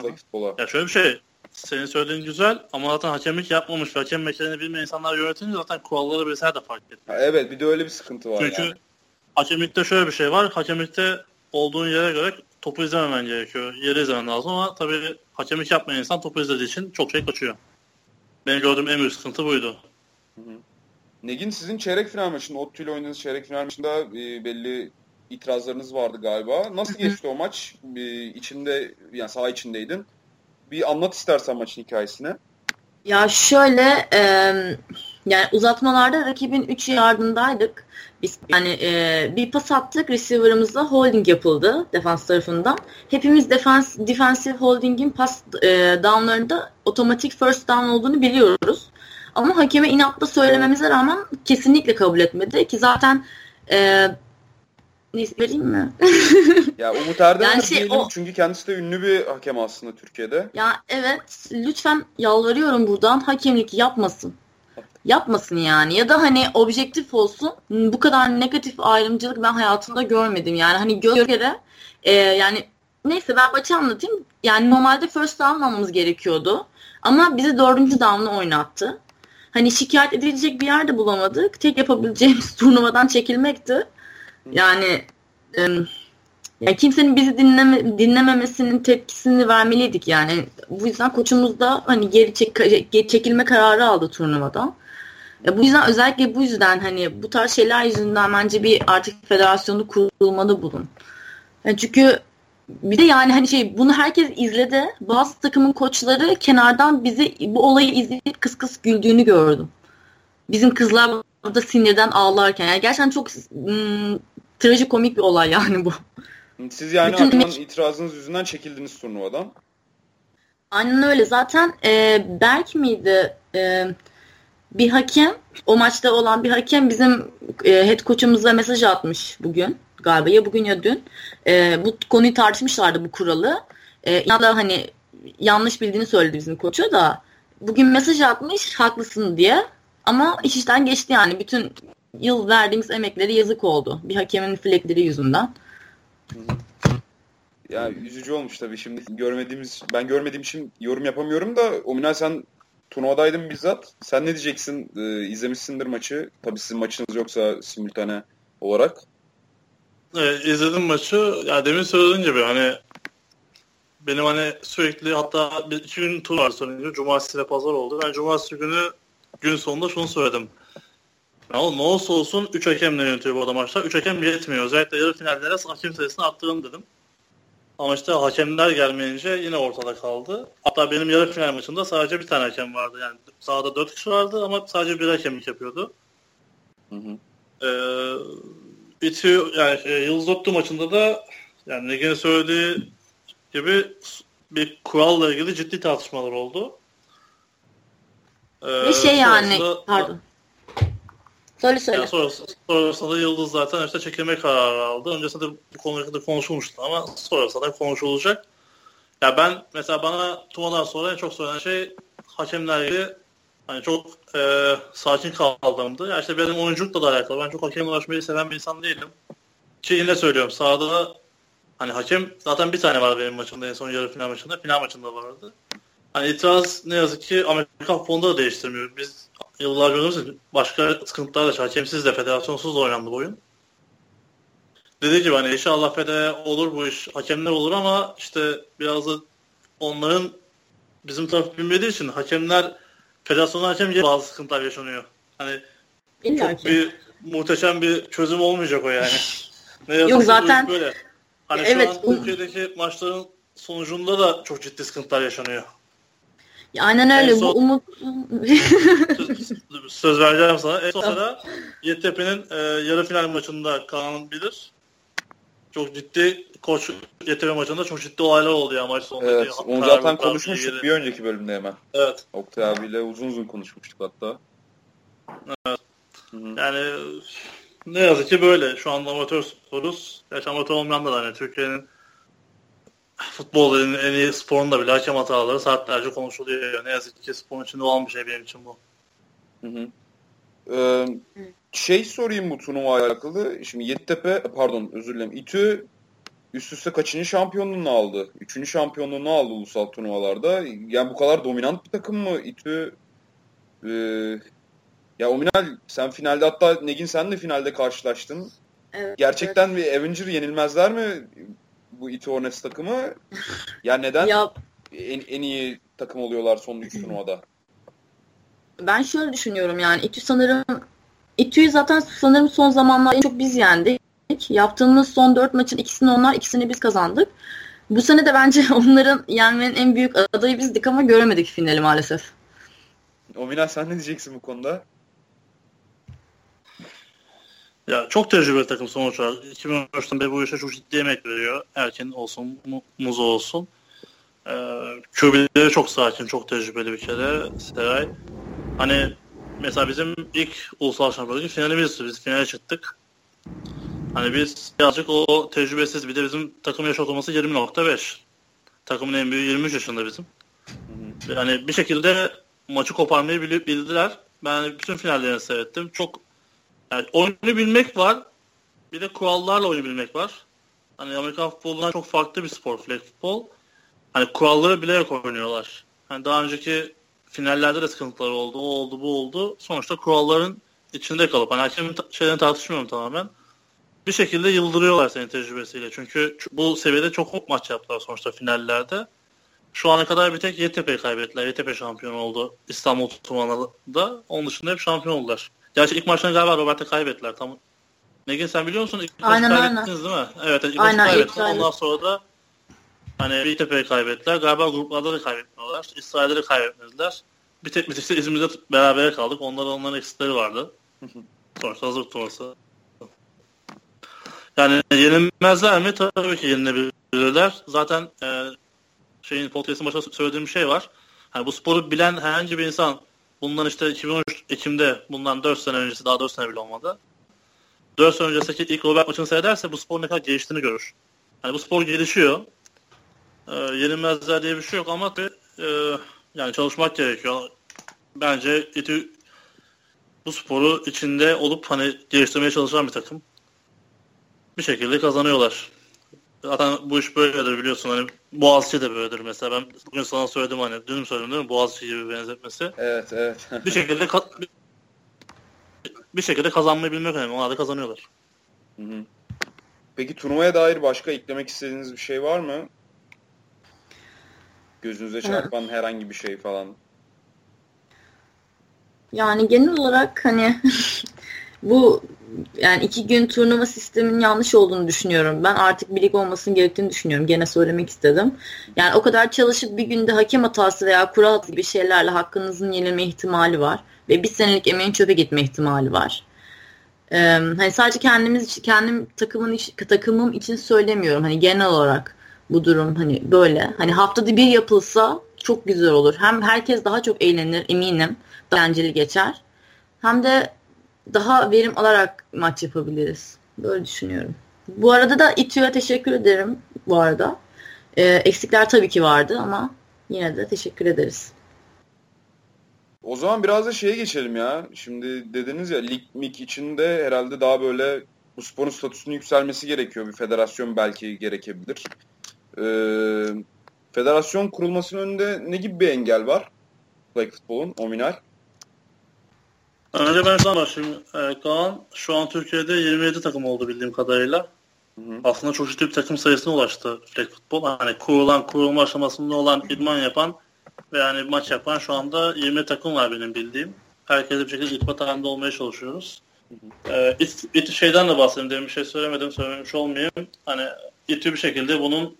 Futbola. Ya şöyle bir şey. Senin söylediğin güzel ama zaten hakemlik yapmamış ve hakem mekanını bilmeyen insanlar yönetince zaten kuralları vesaire de fark etmiyor. Evet bir de öyle bir sıkıntı var Çünkü yani. hakemlikte şöyle bir şey var. Hakemlikte olduğun yere göre topu izlememen gerekiyor. Yeri izlemen lazım ama tabii hakemlik yapmayan insan topu izlediği için çok şey kaçıyor. Benim gördüğüm en büyük sıkıntı buydu. Hı hı. Negin sizin çeyrek final maçında, Ottu ile oynadığınız çeyrek final maçında e, belli itirazlarınız vardı galiba. Nasıl geçti o maç? E, içinde, yani saha içindeydin. Bir anlat istersen maçın hikayesini. Ya şöyle, e, yani uzatmalarda rakibin 3 yardındaydık. Biz yani e, bir pas attık, receiver'ımızla holding yapıldı defans tarafından. Hepimiz defans defensive holding'in pas e, down'larında otomatik first down olduğunu biliyoruz. Ama hakeme inatla söylememize rağmen kesinlikle kabul etmedi ki zaten e, vereyim mi? ya Umut Erdem yani şey, o... çünkü kendisi de ünlü bir hakem aslında Türkiye'de. Ya evet lütfen yalvarıyorum buradan hakemlik yapmasın. Yapmasın yani ya da hani objektif olsun bu kadar negatif ayrımcılık ben hayatımda görmedim yani hani göz göre e, yani neyse ben maçı anlatayım yani normalde first down almamız gerekiyordu ama bizi dördüncü down'la oynattı hani şikayet edilecek bir yerde bulamadık. Tek yapabileceğimiz turnuvadan çekilmekti. Yani e, yani kimsenin bizi dinleme, dinlememesinin tepkisini vermeliydik yani. Bu yüzden koçumuz da hani geri, çek, çekilme kararı aldı turnuvadan. Ya bu yüzden özellikle bu yüzden hani bu tarz şeyler yüzünden bence bir artık federasyonu kurulmalı bulun. Yani çünkü bir de yani hani şey bunu herkes izledi. Bazı takımın koçları kenardan bizi bu olayı izleyip kıs kıs güldüğünü gördüm. Bizim kızlar burada sinirden ağlarken. Yani gerçekten çok trajikomik bir olay yani bu. Siz yani Bütün Hakan'ın itirazınız yüzünden çekildiniz turnuvadan. Aynen öyle. Zaten e, Berk miydi? E, bir hakem, o maçta olan bir hakem bizim e, head koçumuza mesaj atmış bugün galiba ya bugün ya dün. E, bu konuyu tartışmışlardı bu kuralı. E, ya da hani yanlış bildiğini söyledi bizim koçu da bugün mesaj atmış haklısın diye ama iş işten geçti yani bütün yıl verdiğimiz emekleri yazık oldu. Bir hakemin flekleri yüzünden. Ya üzücü olmuş tabii şimdi görmediğimiz ben görmediğim için yorum yapamıyorum da Ominay sen turnuvadaydın bizzat. Sen ne diyeceksin? Ee, izlemişsindir maçı. Tabii sizin maçınız yoksa simultane olarak. Evet, izledim maçı. Ya demin söylediğin gibi hani benim hani sürekli hatta bir, iki gün tur var sonunda. Cumartesi ve pazar oldu. Ben cumartesi günü gün sonunda şunu söyledim. Ya ne olursa olsun 3 hakemle yönetiyor bu arada maçlar. 3 hakem yetmiyor. Özellikle yarı finallere hakem sayısını arttırın dedim. Ama işte hakemler gelmeyince yine ortada kaldı. Hatta benim yarı final maçında sadece bir tane hakem vardı. Yani sahada 4 kişi vardı ama sadece bir hakemlik yapıyordu. Hı hı. e, İTÜ yani e, Yıldız Ottu maçında da yani Negen'in söylediği gibi bir kuralla ilgili ciddi tartışmalar oldu. Ee, Ve şey yani pardon. Söyle söyle. Yani sonrasında, sonrasında da Yıldız zaten işte çekilme kararı aldı. Öncesinde de bu konuda da konuşulmuştu ama sonrasında da konuşulacak. Ya ben mesela bana turnuvadan sonra en çok söylenen şey hakemlerle hani çok e, sakin kaldığımdı. Ya işte benim oyunculukla da alakalı. Ben çok hakemle uğraşmayı seven bir insan değilim. Ki yine söylüyorum sahada hani hakem zaten bir tane var benim maçımda en son yarı final maçında. Final maçında vardı. Hani itiraz ne yazık ki Amerika futbolunda da değiştirmiyor. Biz yıllar görüyoruz başka sıkıntılar da hakemsiz de federasyonsuz da oynandı bu oyun. Dediği gibi hani inşallah fede olur bu iş. Hakemler olur ama işte biraz da onların bizim taraf bilmediği için hakemler federasyonel hakem bazı sıkıntılar yaşanıyor. Hani İlla çok ki. bir muhteşem bir çözüm olmayacak o yani. Ne Yok zaten böyle. Hani evet, şu an Türkiye'deki maçların sonucunda da çok ciddi sıkıntılar yaşanıyor. Ya aynen öyle. son, bu umut söz, söz vereceğim sana. En son sıra YTP'nin e, yarı final maçında Kaan bilir. Çok ciddi koç YTP maçında çok ciddi olaylar oldu ya maç sonunda. Evet. Onu zaten konuşmuştuk bir önceki bölümde hemen. Evet. Oktay abiyle uzun uzun konuşmuştuk hatta. Evet. Hı-hı. Yani ne yazık ki böyle. Şu anda amatör sporuz. Gerçi amatör olmayan da hani Türkiye'nin futbolun en iyi sporunda bile hakem hataları saatlerce konuşuluyor. Ne yazık ki sporun içinde olan bir şey benim için bu. Hı hı. Ee, şey sorayım bu turnuva alakalı. Şimdi Yeditepe, pardon özür dilerim. İTÜ üst üste kaçıncı şampiyonluğunu aldı? Üçüncü şampiyonluğunu aldı ulusal turnuvalarda. Yani bu kadar dominant bir takım mı İTÜ? Ee, ya Ominal sen finalde hatta Negin sen de finalde karşılaştın. Evet, Gerçekten evet. bir Avenger yenilmezler mi bu İTÜ Hornets takımı? Ya neden ya, en, en iyi takım oluyorlar son 3 turnuvada? Ben şöyle düşünüyorum yani İTÜ sanırım İTÜ'yü zaten sanırım son zamanlarda en çok biz yendik. Yaptığımız son 4 maçın ikisini onlar, ikisini biz kazandık. Bu sene de bence onların yenmenin en büyük adayı bizdik ama göremedik finali maalesef. Omina sen ne diyeceksin bu konuda? Ya çok tecrübeli takım sonuç olarak. 2013'ten beri bu işe çok ciddi emek veriyor. Erken olsun, Muzo olsun. Ee, QB'leri çok sakin, çok tecrübeli bir kere. Seray. Hani mesela bizim ilk ulusal şampiyonluk finalimiz biz finale çıktık. Hani biz birazcık o tecrübesiz bir de bizim takım yaş ortalaması 20.5. Takımın en büyüğü 23 yaşında bizim. Yani bir şekilde maçı koparmayı bildiler. Ben bütün finallerini seyrettim. Çok yani oyunu bilmek var. Bir de kurallarla oyunu bilmek var. Hani Amerikan futbolundan çok farklı bir spor flag futbol. Hani kuralları bilerek oynuyorlar. Hani daha önceki finallerde de sıkıntılar oldu. O oldu, bu oldu. Sonuçta kuralların içinde kalıp hani hakemin şeylerini tartışmıyorum tamamen. Bir şekilde yıldırıyorlar senin tecrübesiyle. Çünkü bu seviyede çok maç yaptılar sonuçta finallerde. Şu ana kadar bir tek YTP'yi kaybettiler. YTP şampiyon oldu İstanbul turnuvalarında. Onun dışında hep şampiyon oldular. Gerçi ilk maçtan galiba Robert'e kaybettiler. Tam Negin sen biliyor musun? İlk aynen, kaybettiniz aynen. değil mi? Evet ilk aynen, maçı kaybettiler. Ondan sonra da hani BTP'yi kaybettiler. Galiba gruplarda da kaybetmiyorlar. İsrail'de de kaybetmediler. Bir tek bitişte İzmir'de beraber kaldık. Onların onların eksikleri vardı. Sonuçta hazır turnuvası. Yani yenilmezler mi? Tabii ki yenilebilirler. Zaten e, şeyin podcast'ın başında söylediğim şey var. Hani bu sporu bilen herhangi bir insan bundan işte 2013 Ekim'de bundan 4 sene öncesi daha 4 sene bile olmadı. 4 sene öncesindeki ilk Robert maçını seyrederse bu spor ne kadar geliştiğini görür. Hani bu spor gelişiyor. Ee, yenilmezler diye bir şey yok ama e, yani çalışmak gerekiyor. Bence İTÜ bu sporu içinde olup hani geliştirmeye çalışan bir takım. Bir şekilde kazanıyorlar. Zaten bu iş böyledir biliyorsun hani Boğaziçi de böyledir mesela ben bugün sana söyledim hani dün söyledim değil mi Boğaziçi gibi benzetmesi. Evet evet. bir şekilde bir şekilde kazanmayı bilmek önemli. Onlar da kazanıyorlar. Hı hı. Peki turnuvaya dair başka eklemek istediğiniz bir şey var mı? Gözünüze çarpan herhangi bir şey falan. Yani genel olarak hani bu yani iki gün turnuva sisteminin yanlış olduğunu düşünüyorum. Ben artık bir lig olmasının gerektiğini düşünüyorum. Gene söylemek istedim. Yani o kadar çalışıp bir günde hakem hatası veya kural gibi şeylerle hakkınızın yenilme ihtimali var. Ve bir senelik emeğin çöpe gitme ihtimali var. Ee, hani sadece kendimiz kendim takımın takımım için söylemiyorum. Hani genel olarak bu durum hani böyle. Hani haftada bir yapılsa çok güzel olur. Hem herkes daha çok eğlenir eminim. Daha geçer. Hem de daha verim alarak maç yapabiliriz. Böyle düşünüyorum. Bu arada da İTÜ'ye teşekkür ederim bu arada. Ee, eksikler tabii ki vardı ama yine de teşekkür ederiz. O zaman biraz da şeye geçelim ya. Şimdi dediniz ya lig mik içinde herhalde daha böyle bu sporun statüsünün yükselmesi gerekiyor. Bir federasyon belki gerekebilir. Ee, federasyon kurulmasının önünde ne gibi bir engel var? Flag futbolun, nominal. Önce ben sana başlayayım ee, Kaan. Şu an Türkiye'de 27 takım oldu bildiğim kadarıyla. Hı hı. Aslında çok ciddi bir takım sayısına ulaştı flag futbol. Hani kurulan, kurulma aşamasında olan idman yapan ve yani maç yapan şu anda 20 takım var benim bildiğim. Herkese bir şekilde irtibat halinde olmaya çalışıyoruz. Ee, it, it şeyden de bahsedeyim. Demin bir şey söylemedim, söylememiş olmayayım. Hani İTÜ bir şekilde bunun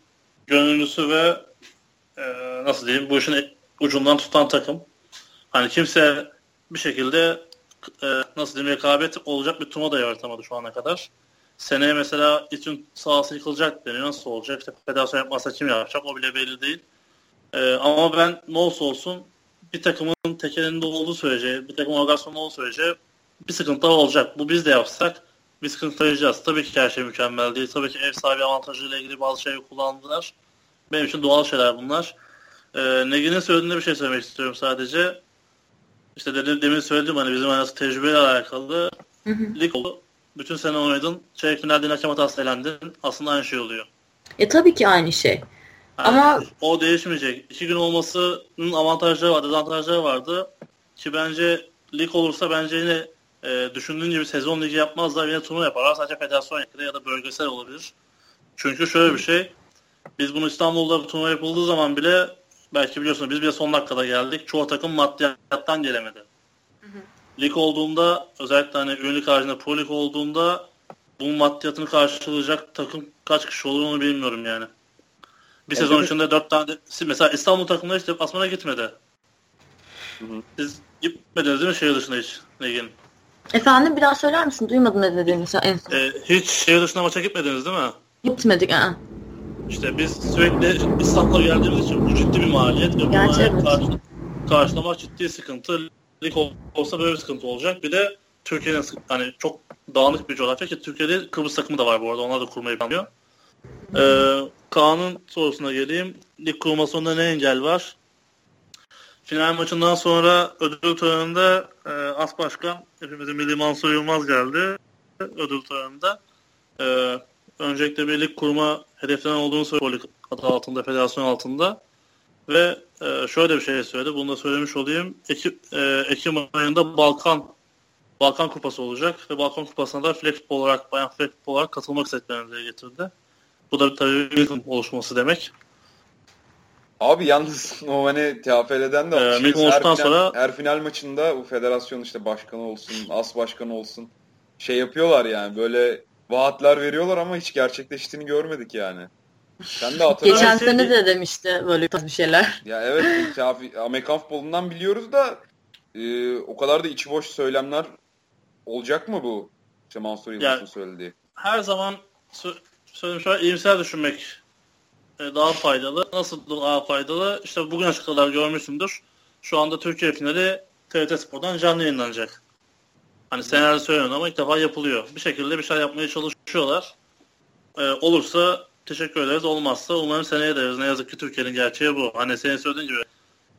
gönüllüsü ve e, nasıl diyeyim bu işin ucundan tutan takım. Hani kimse bir şekilde e, nasıl diyeyim rekabet olacak bir turnuva da yaratamadı şu ana kadar. Seneye mesela İTÜ'nün sahası yıkılacak deniyor. Nasıl olacak? İşte federasyon yapmazsa kim yapacak o bile belli değil. E, ama ben ne olsa olsun bir takımın tekelinde olduğu sürece, bir takım organizasyonda olduğu sürece bir sıkıntı olacak. Bu biz de yapsak bir sıkıntı yaşayacağız. Tabii ki her şey mükemmel değil. Tabii ki ev sahibi avantajıyla ilgili bazı şeyleri kullandılar. Benim için doğal şeyler bunlar. Ee, Negin'in söylediğinde bir şey söylemek istiyorum sadece. İşte dedim, demin söyledim hani bizim hani tecrübeyle alakalı. Hı hı. Lig oldu. Bütün sene oynadın. Çeyrek finalde hakem hatası elendin. Aslında aynı şey oluyor. E tabii ki aynı şey. Yani Ama o değişmeyecek. İki gün olmasının avantajları var, dezavantajları vardı. Ki bence lig olursa bence yine e, düşündüğün gibi sezon ligi yapmazlar yine turnuva yaparlar. Sadece federasyon yakında ya da bölgesel olabilir. Çünkü şöyle bir şey. Biz bunu İstanbul'da turnuva yapıldığı zaman bile belki biliyorsunuz biz bile son dakikada geldik. Çoğu takım maddiyattan gelemedi. Hı hı. Lig olduğunda özellikle hani ünlük haricinde pro lig olduğunda bunun maddiyatını karşılayacak takım kaç kişi olur onu bilmiyorum yani. Bir sezon içinde dört tane mesela İstanbul takımları hiç deplasmana gitmedi. Hı hı. Siz gitmediniz değil mi şehir dışında hiç ligin? Efendim bir daha söyler misin? Duymadım ne dediğini en son. Ee, hiç şehir dışına maça gitmediniz değil mi? Gitmedik. Aa. İşte biz sürekli İstanbul'a geldiğimiz için bu ciddi bir maliyet. Ve Gerçi evet. Karşı, karşılamak ciddi sıkıntı. Lig olsa böyle bir sıkıntı olacak. Bir de Türkiye'nin hani çok dağınık bir coğrafya ki Türkiye'de Kıbrıs takımı da var bu arada. Onlar da kurmayı planlıyor. Ee, Kaan'ın sorusuna geleyim. Lig kurulmasında ne engel var? Final maçından sonra ödül töreninde e, As Başkan hepimizin milli Mansur Yılmaz geldi ödül töreninde. E, öncelikle bir lig kurma hedeflenen olduğunu söyledi adı altında, federasyon altında. Ve e, şöyle bir şey söyledi. Bunu da söylemiş olayım. Ekim, e, Ekim ayında Balkan Balkan Kupası olacak ve Balkan Kupası'na da flag futbol olarak, bayan flag futbol olarak katılmak istediklerini getirdi. Bu da tabii bir oluşması demek. Abi yalnız o hani TFL'den de ee, her, final, sonra... her final maçında bu federasyon işte başkanı olsun, as başkanı olsun şey yapıyorlar yani böyle vaatler veriyorlar ama hiç gerçekleştiğini görmedik yani. Sen de hatırlarsın. Geçen sene de demişti böyle bir şeyler. Ya evet Amerikan futbolundan biliyoruz da e, o kadar da içi boş söylemler olacak mı bu? İşte Mansur Yıldız'ın yani, söylediği. Her zaman sö söylediğim şey iyimser düşünmek e, daha faydalı. Nasıl daha faydalı? İşte bugün kadar görmüşsündür. Şu anda Türkiye finali TRT Spor'dan canlı yayınlanacak. Hani senaryo söylüyorum ama ilk defa yapılıyor. Bir şekilde bir şey yapmaya çalışıyorlar. Ee, olursa teşekkür ederiz. Olmazsa umarım seneye ederiz. Ne yazık ki Türkiye'nin gerçeği bu. Hani senin söylediğin gibi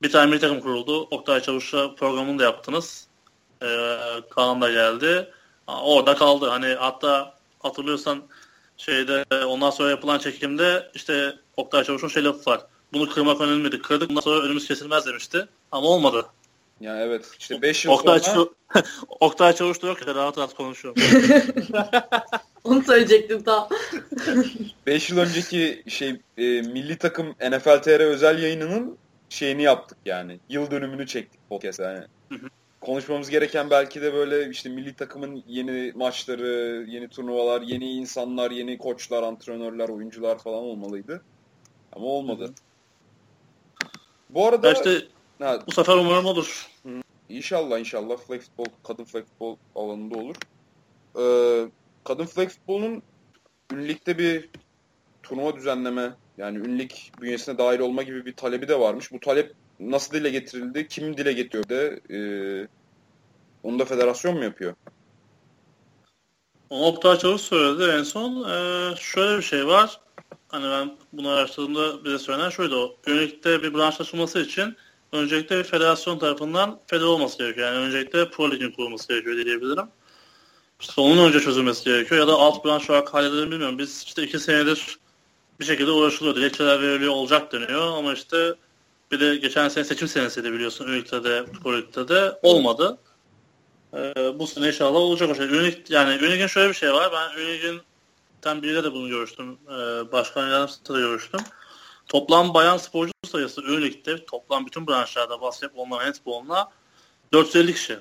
bir tane milli takım kuruldu. Oktay Çavuş'la programını da yaptınız. Ee, Kaan da geldi. Orada kaldı. Hani hatta hatırlıyorsan şeyde ondan sonra yapılan çekimde işte Oktay Çavuş'un şey lafı var. Bunu kırmak önemliydi. Kırdık bundan sonra önümüz kesilmez demişti. Ama olmadı. Ya evet işte 5 yıl Oktay sonra... Oktay Çavuş da yok ya rahat rahat konuşuyorum. Onu söyleyecektim tam. 5 yıl önceki şey e, milli takım NFL TR özel yayınının şeyini yaptık yani. Yıl dönümünü çektik podcast yani. Konuşmamız gereken belki de böyle işte milli takımın yeni maçları, yeni turnuvalar, yeni insanlar, yeni koçlar, antrenörler, oyuncular falan olmalıydı. Ama olmadı. Bu arada... Ya işte ha, bu sefer umarım olur. İnşallah inşallah flag futbol, kadın flag futbol alanında olur. e, kadın flag futbolunun ünlükte bir turnuva düzenleme yani ünlük bünyesine dahil olma gibi bir talebi de varmış. Bu talep nasıl dile getirildi? Kim dile getiriyor E, onu da federasyon mu yapıyor? Onu Oktay Çavuş söyledi en son. Ee, şöyle bir şey var. Hani ben bunu araştırdığımda bize söylenen şuydu o. Ünlükte bir branş açılması için öncelikle federasyon tarafından feder olması gerekiyor. Yani öncelikle Pro Lig'in kurulması gerekiyor diyebilirim. İşte onun önce çözülmesi gerekiyor ya da alt branş olarak halledilir bilmiyorum. Biz işte iki senedir bir şekilde uğraşılıyor. Dilekçeler veriliyor olacak deniyor ama işte bir de geçen sene seçim senesiydi biliyorsun Ünlük'te de Pro Lig'de de olmadı. Ee, bu sene inşallah olacak o şey. Ünik, yani Ünik'in şöyle bir şey var. Ben Ünik'in tam biriyle de bunu görüştüm. Ee, başkan yardımcısı da görüştüm. Toplam bayan sporcu sayısı Ünik'te toplam bütün branşlarda basketboluna, handboluna 450 kişi.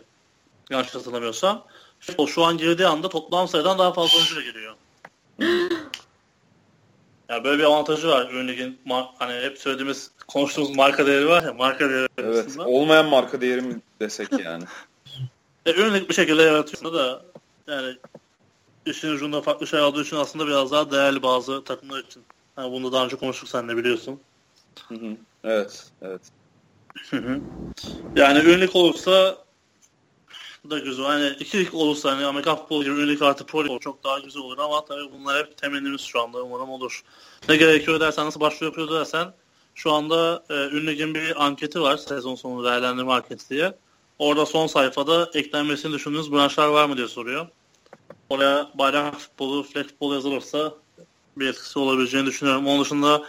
Yanlış hatırlamıyorsam. Futbol şu an girdiği anda toplam sayıdan daha fazla oyuncu geliyor. Yani böyle bir avantajı var Ünik'in hani hep söylediğimiz konuştuğumuz marka değeri var ya marka değeri Evet. Aslında. Olmayan marka değeri mi desek yani. e, Ünik bir şekilde yaratıyor da yani işin ucunda farklı şey aldığı için aslında biraz daha değerli bazı takımlar için. Yani bunu daha önce konuştuk sen de biliyorsun. Hı hı. Evet, evet. Hı hı. Yani ünlük olursa da güzel. Hani ikilik olursa hani Amerikan futbolu gibi ünlük artı pro çok daha güzel olur ama tabii bunlar hep temennimiz şu anda umarım olur. Ne gerekiyor dersen nasıl başlıyor yapıyor dersen şu anda e, ünlüğün bir anketi var sezon sonu değerlendirme anketi diye. Orada son sayfada eklenmesini düşündüğünüz branşlar var mı diye soruyor. Oraya bayrak futbolu, flag futbolu yazılırsa bir etkisi olabileceğini düşünüyorum. Onun dışında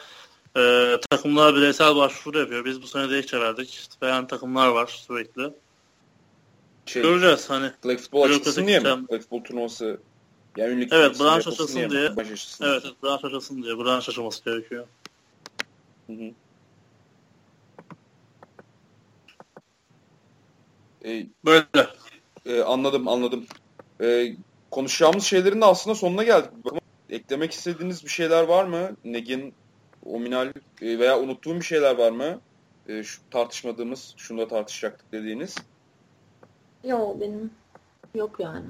e, takımlar bireysel başvuru yapıyor. Biz bu sene ilk verdik. Beğen takımlar var sürekli. Şey, Göreceğiz hani. Flag futbol açılsın diye mi? Flag futbol turnuvası yani ünlük evet branş açılsın diye. diye. Açılsın evet, branş açılsın diye. Branş açılması gerekiyor. Hı hı. E, Böyle. E, anladım anladım. E, konuşacağımız şeylerin de aslında sonuna geldik. Eklemek istediğiniz bir şeyler var mı? Negin, Ominal e, veya unuttuğum bir şeyler var mı? E, şu tartışmadığımız, şunu da tartışacaktık dediğiniz. Yok benim yok yani.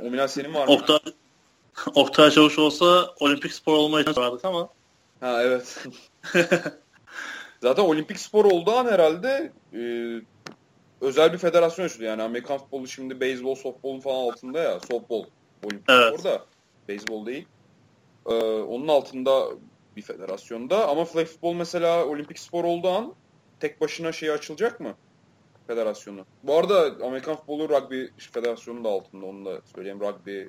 Ominal senin var mı? Oktay, Oktay Çavuş olsa olimpik spor olmayı vardık ama. Ha evet. Zaten olimpik spor olduğu an herhalde e, özel bir federasyon açıldı. Yani Amerikan futbolu şimdi beyzbol, softball'un falan altında ya. Softball olimpik evet. spor da. Beyzbol değil. Ee, onun altında bir federasyonda. Ama flag futbol mesela olimpik spor olduğu an tek başına şey açılacak mı? Federasyonu. Bu arada Amerikan futbolu rugby federasyonu da altında. Onu da söyleyeyim. Rugby,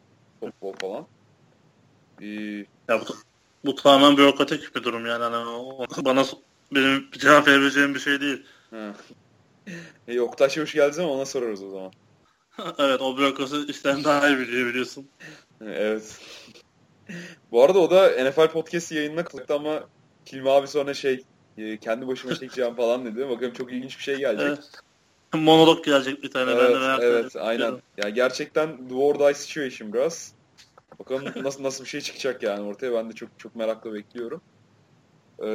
softball falan. Ee, ya bu, bu tamamen bürokratik bir durum yani. Hani bana benim cevap verebileceğim bir şey değil. e, Oktay hoş geldin ama ona sorarız o zaman. evet o bürokrasi işten daha iyi biliyor biliyorsun. Evet. Bu arada o da NFL podcast yayınına katıldı ama Kilmi abi sonra şey e, kendi başıma çekeceğim falan dedi. Bakalım çok ilginç bir şey gelecek. Evet. Monolog gelecek bir tane. Evet, ben de merak evet aynen. Ya yani gerçekten the or die situation biraz. Bakalım nasıl nasıl bir şey çıkacak yani ortaya. Ben de çok çok merakla bekliyorum. Ee,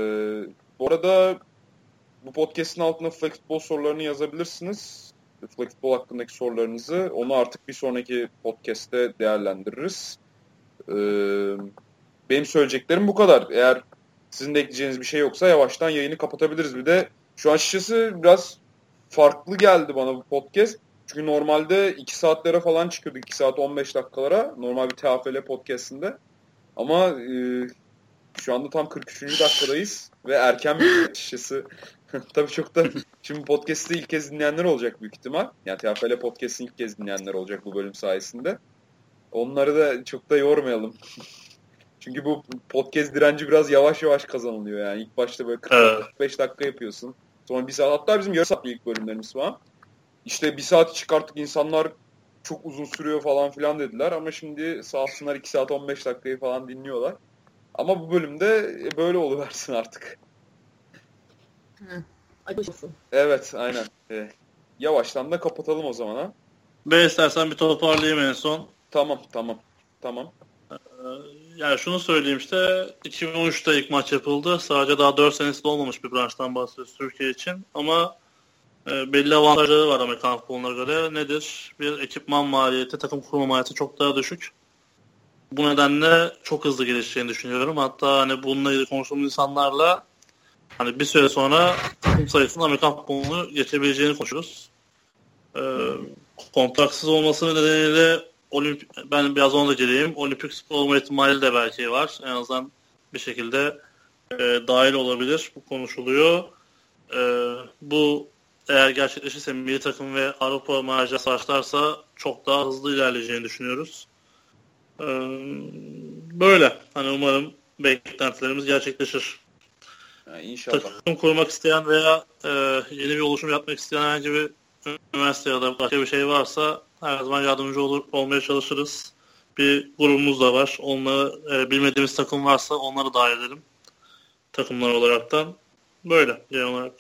bu arada bu podcast'in altına flag futbol sorularını yazabilirsiniz. Futbol hakkındaki sorularınızı. Onu artık bir sonraki podcast'te değerlendiririz. Ee, benim söyleyeceklerim bu kadar. Eğer sizin de ekleyeceğiniz bir şey yoksa yavaştan yayını kapatabiliriz. Bir de şu an açıkçası biraz farklı geldi bana bu podcast. Çünkü normalde 2 saatlere falan çıkıyordu. 2 saat 15 dakikalara. Normal bir TFL podcastinde. Ama e, şu anda tam 43. dakikadayız. Ve erken bir açıkçası. Tabii çok da şimdi podcast'ı ilk kez dinleyenler olacak büyük ihtimal. Yani TFL podcast'ı ilk kez dinleyenler olacak bu bölüm sayesinde. Onları da çok da yormayalım. Çünkü bu podcast direnci biraz yavaş yavaş kazanılıyor yani. İlk başta böyle 45 dakika yapıyorsun. Sonra bir saat hatta bizim yarı saatli ilk bölümlerimiz falan. İşte bir saat çıkarttık insanlar çok uzun sürüyor falan filan dediler ama şimdi sağ olsunlar 2 saat 15 dakikayı falan dinliyorlar. Ama bu bölümde böyle oluversin artık. Hı. Evet aynen. Ee, yavaştan da kapatalım o zaman ha. Ben istersen bir toparlayayım en son. Tamam tamam. Tamam. Ee, yani şunu söyleyeyim işte 2013'te ilk maç yapıldı. Sadece daha 4 senesi olmamış bir branştan bahsediyoruz Türkiye için. Ama e, belli avantajları var Amerikan futboluna göre. Nedir? Bir ekipman maliyeti, takım kurma maliyeti çok daha düşük. Bu nedenle çok hızlı gelişeceğini düşünüyorum. Hatta hani bununla ilgili konuştuğumuz insanlarla hani bir süre sonra takım sayısının Amerikan futbolunu geçebileceğini konuşuyoruz. Ee, kontraksız olması nedeniyle olimp ben biraz onu da geleyim. Olimpik spor olma ihtimali de belki var. En azından bir şekilde e, dahil olabilir. Bu konuşuluyor. E, bu eğer gerçekleşirse milli takım ve Avrupa macerası başlarsa çok daha hızlı ilerleyeceğini düşünüyoruz. E, böyle. Hani umarım beklentilerimiz gerçekleşir. Yani inşallah. Takım kurmak isteyen veya e, yeni bir oluşum yapmak isteyen herhangi bir üniversite ya da başka bir şey varsa her zaman yardımcı olur, olmaya çalışırız. Bir grubumuz da var. Onları e, bilmediğimiz takım varsa onları dahil edelim. Takımlar olaraktan. Böyle genel olarak.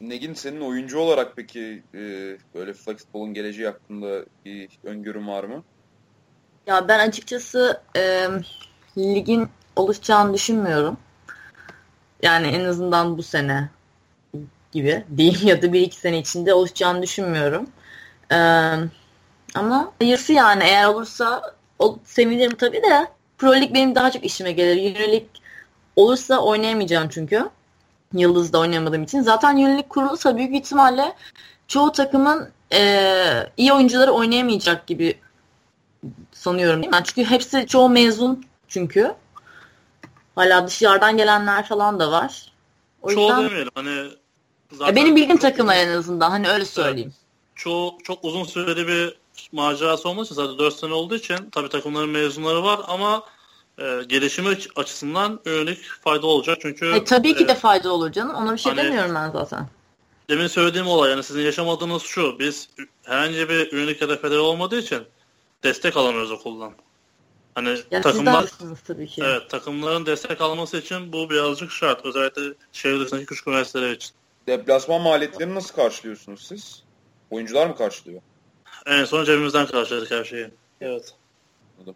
Negin senin oyuncu olarak peki e, böyle flexball'un geleceği hakkında bir öngörün var mı? Ya ben açıkçası e, ligin oluşacağını düşünmüyorum. Yani en azından bu sene gibi değil ya da bir iki sene içinde oluşacağını düşünmüyorum. Ee, ama hayırlısı yani eğer olursa o, sevinirim tabii de Pro Lig benim daha çok işime gelir. Euroleague olursa oynayamayacağım çünkü. Yıldız'da oynayamadığım için. Zaten Euroleague kurulursa büyük ihtimalle çoğu takımın e, iyi oyuncuları oynayamayacak gibi sanıyorum. Yani çünkü hepsi çoğu mezun çünkü. Hala dışarıdan gelenler falan da var. O çoğu yüzden... demeyelim. Hani zaten... benim bildiğim takımlar en azından. Hani öyle söyleyeyim. Evet. Çoğu çok uzun süreli bir macerası olması için zaten 4 sene olduğu için tabii takımların mezunları var ama e, gelişimi açısından örnek fayda olacak çünkü e, tabii ki e, de fayda olur canım. Ona bir şey hani, demiyorum ben zaten. Demin söylediğim olay yani sizin yaşamadığınız şu. Biz herhangi bir ürünlük hedefleri olmadığı için destek alamıyoruz okuldan. Hani ya takımlar tabii ki. Evet, takımların destek alması için bu birazcık şart. Özellikle şehir dışındaki küçük üniversiteler için. Deplasman maliyetlerini nasıl karşılıyorsunuz siz? Oyuncular mı karşılıyor? En son cebimizden karşıladık her şeyi. Evet. Anladım.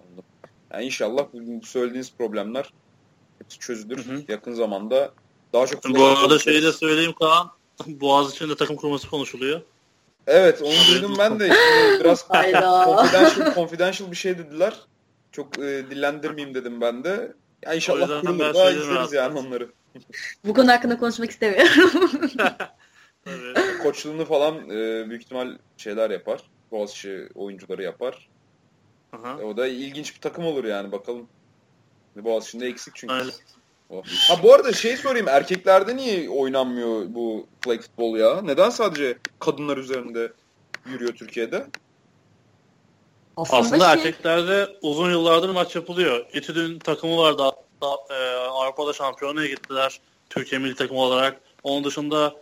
Anladım. Yani inşallah bu söylediğiniz problemler hepsi çözülür. Hı hı. Yakın zamanda daha çok... Bu arada şeyi de söyleyeyim Kaan. Boğaz için de takım kurması konuşuluyor. Evet onu duydum ben de. Şimdi biraz confidential, confidential bir şey dediler. Çok e, dillendirmeyeyim dedim ben de. Ya inşallah kurulur da izleriz yani onları. Bu konu hakkında konuşmak istemiyorum. Koçluğunu falan e, büyük ihtimal şeyler yapar. Boğaziçi oyuncuları yapar. Aha. E, o da ilginç bir takım olur yani bakalım. Boğaziçi'nde eksik çünkü. Aynen. Ha bu arada şey sorayım erkeklerde niye oynanmıyor bu flag futbol ya? Neden sadece kadınlar üzerinde yürüyor Türkiye'de? Aslında, Aslında şey... erkeklerde uzun yıllardır maç yapılıyor. İTÜ'nün takımı vardı. Hatta, e, Avrupa'da şampiyonaya gittiler. Türkiye milli takımı olarak. Onun dışında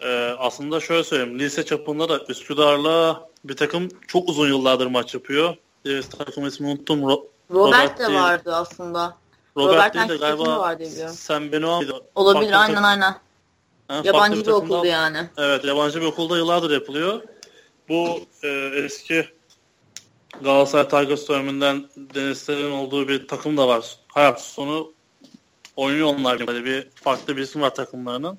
e, aslında şöyle söyleyeyim. Lise çapında da Üsküdar'la bir takım çok uzun yıllardır maç yapıyor. E, takım ismini unuttum. Ro Robert, Robert de vardı aslında. Robert, Robert değil de galiba var Sen Benoit Olabilir Farklı aynen aynen. Ha, yabancı bir, bir okuldu yani. Evet yabancı bir okulda yıllardır yapılıyor. Bu e, eski Galatasaray Tigers döneminden Denizler'in olduğu bir takım da var. Hayat sonu oynuyor onlar böyle bir farklı bir isim var takımlarının.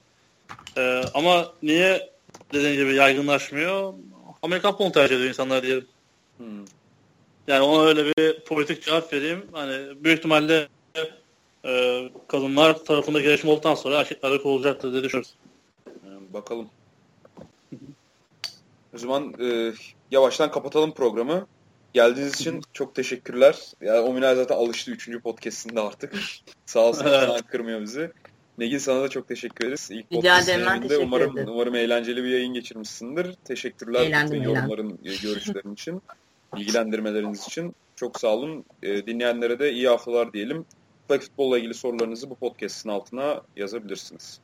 Ee, ama niye dediğim gibi yaygınlaşmıyor? Amerikan futbolu tercih ediyor insanlar diyelim. Hmm. Yani ona öyle bir politik cevap vereyim. Hani büyük ihtimalle e, kadınlar tarafında gelişme olduktan sonra erkekler olacaktır diye düşünüyoruz. bakalım. o zaman e, yavaştan kapatalım programı. Geldiğiniz için çok teşekkürler. Yani Ominay zaten alıştı 3. podcastinde artık. Sağ olsun evet. kırmıyor bizi. Negin sana da çok teşekkür ederiz. İlk Rica ederim umarım, ederim. Umarım eğlenceli bir yayın geçirmişsindir. Teşekkürler eğlendim, yorumların, e, görüşlerin için, bilgilendirmeleriniz için. Çok sağ olun. E, dinleyenlere de iyi haftalar diyelim. Flag futbolla ilgili sorularınızı bu podcast'in altına yazabilirsiniz.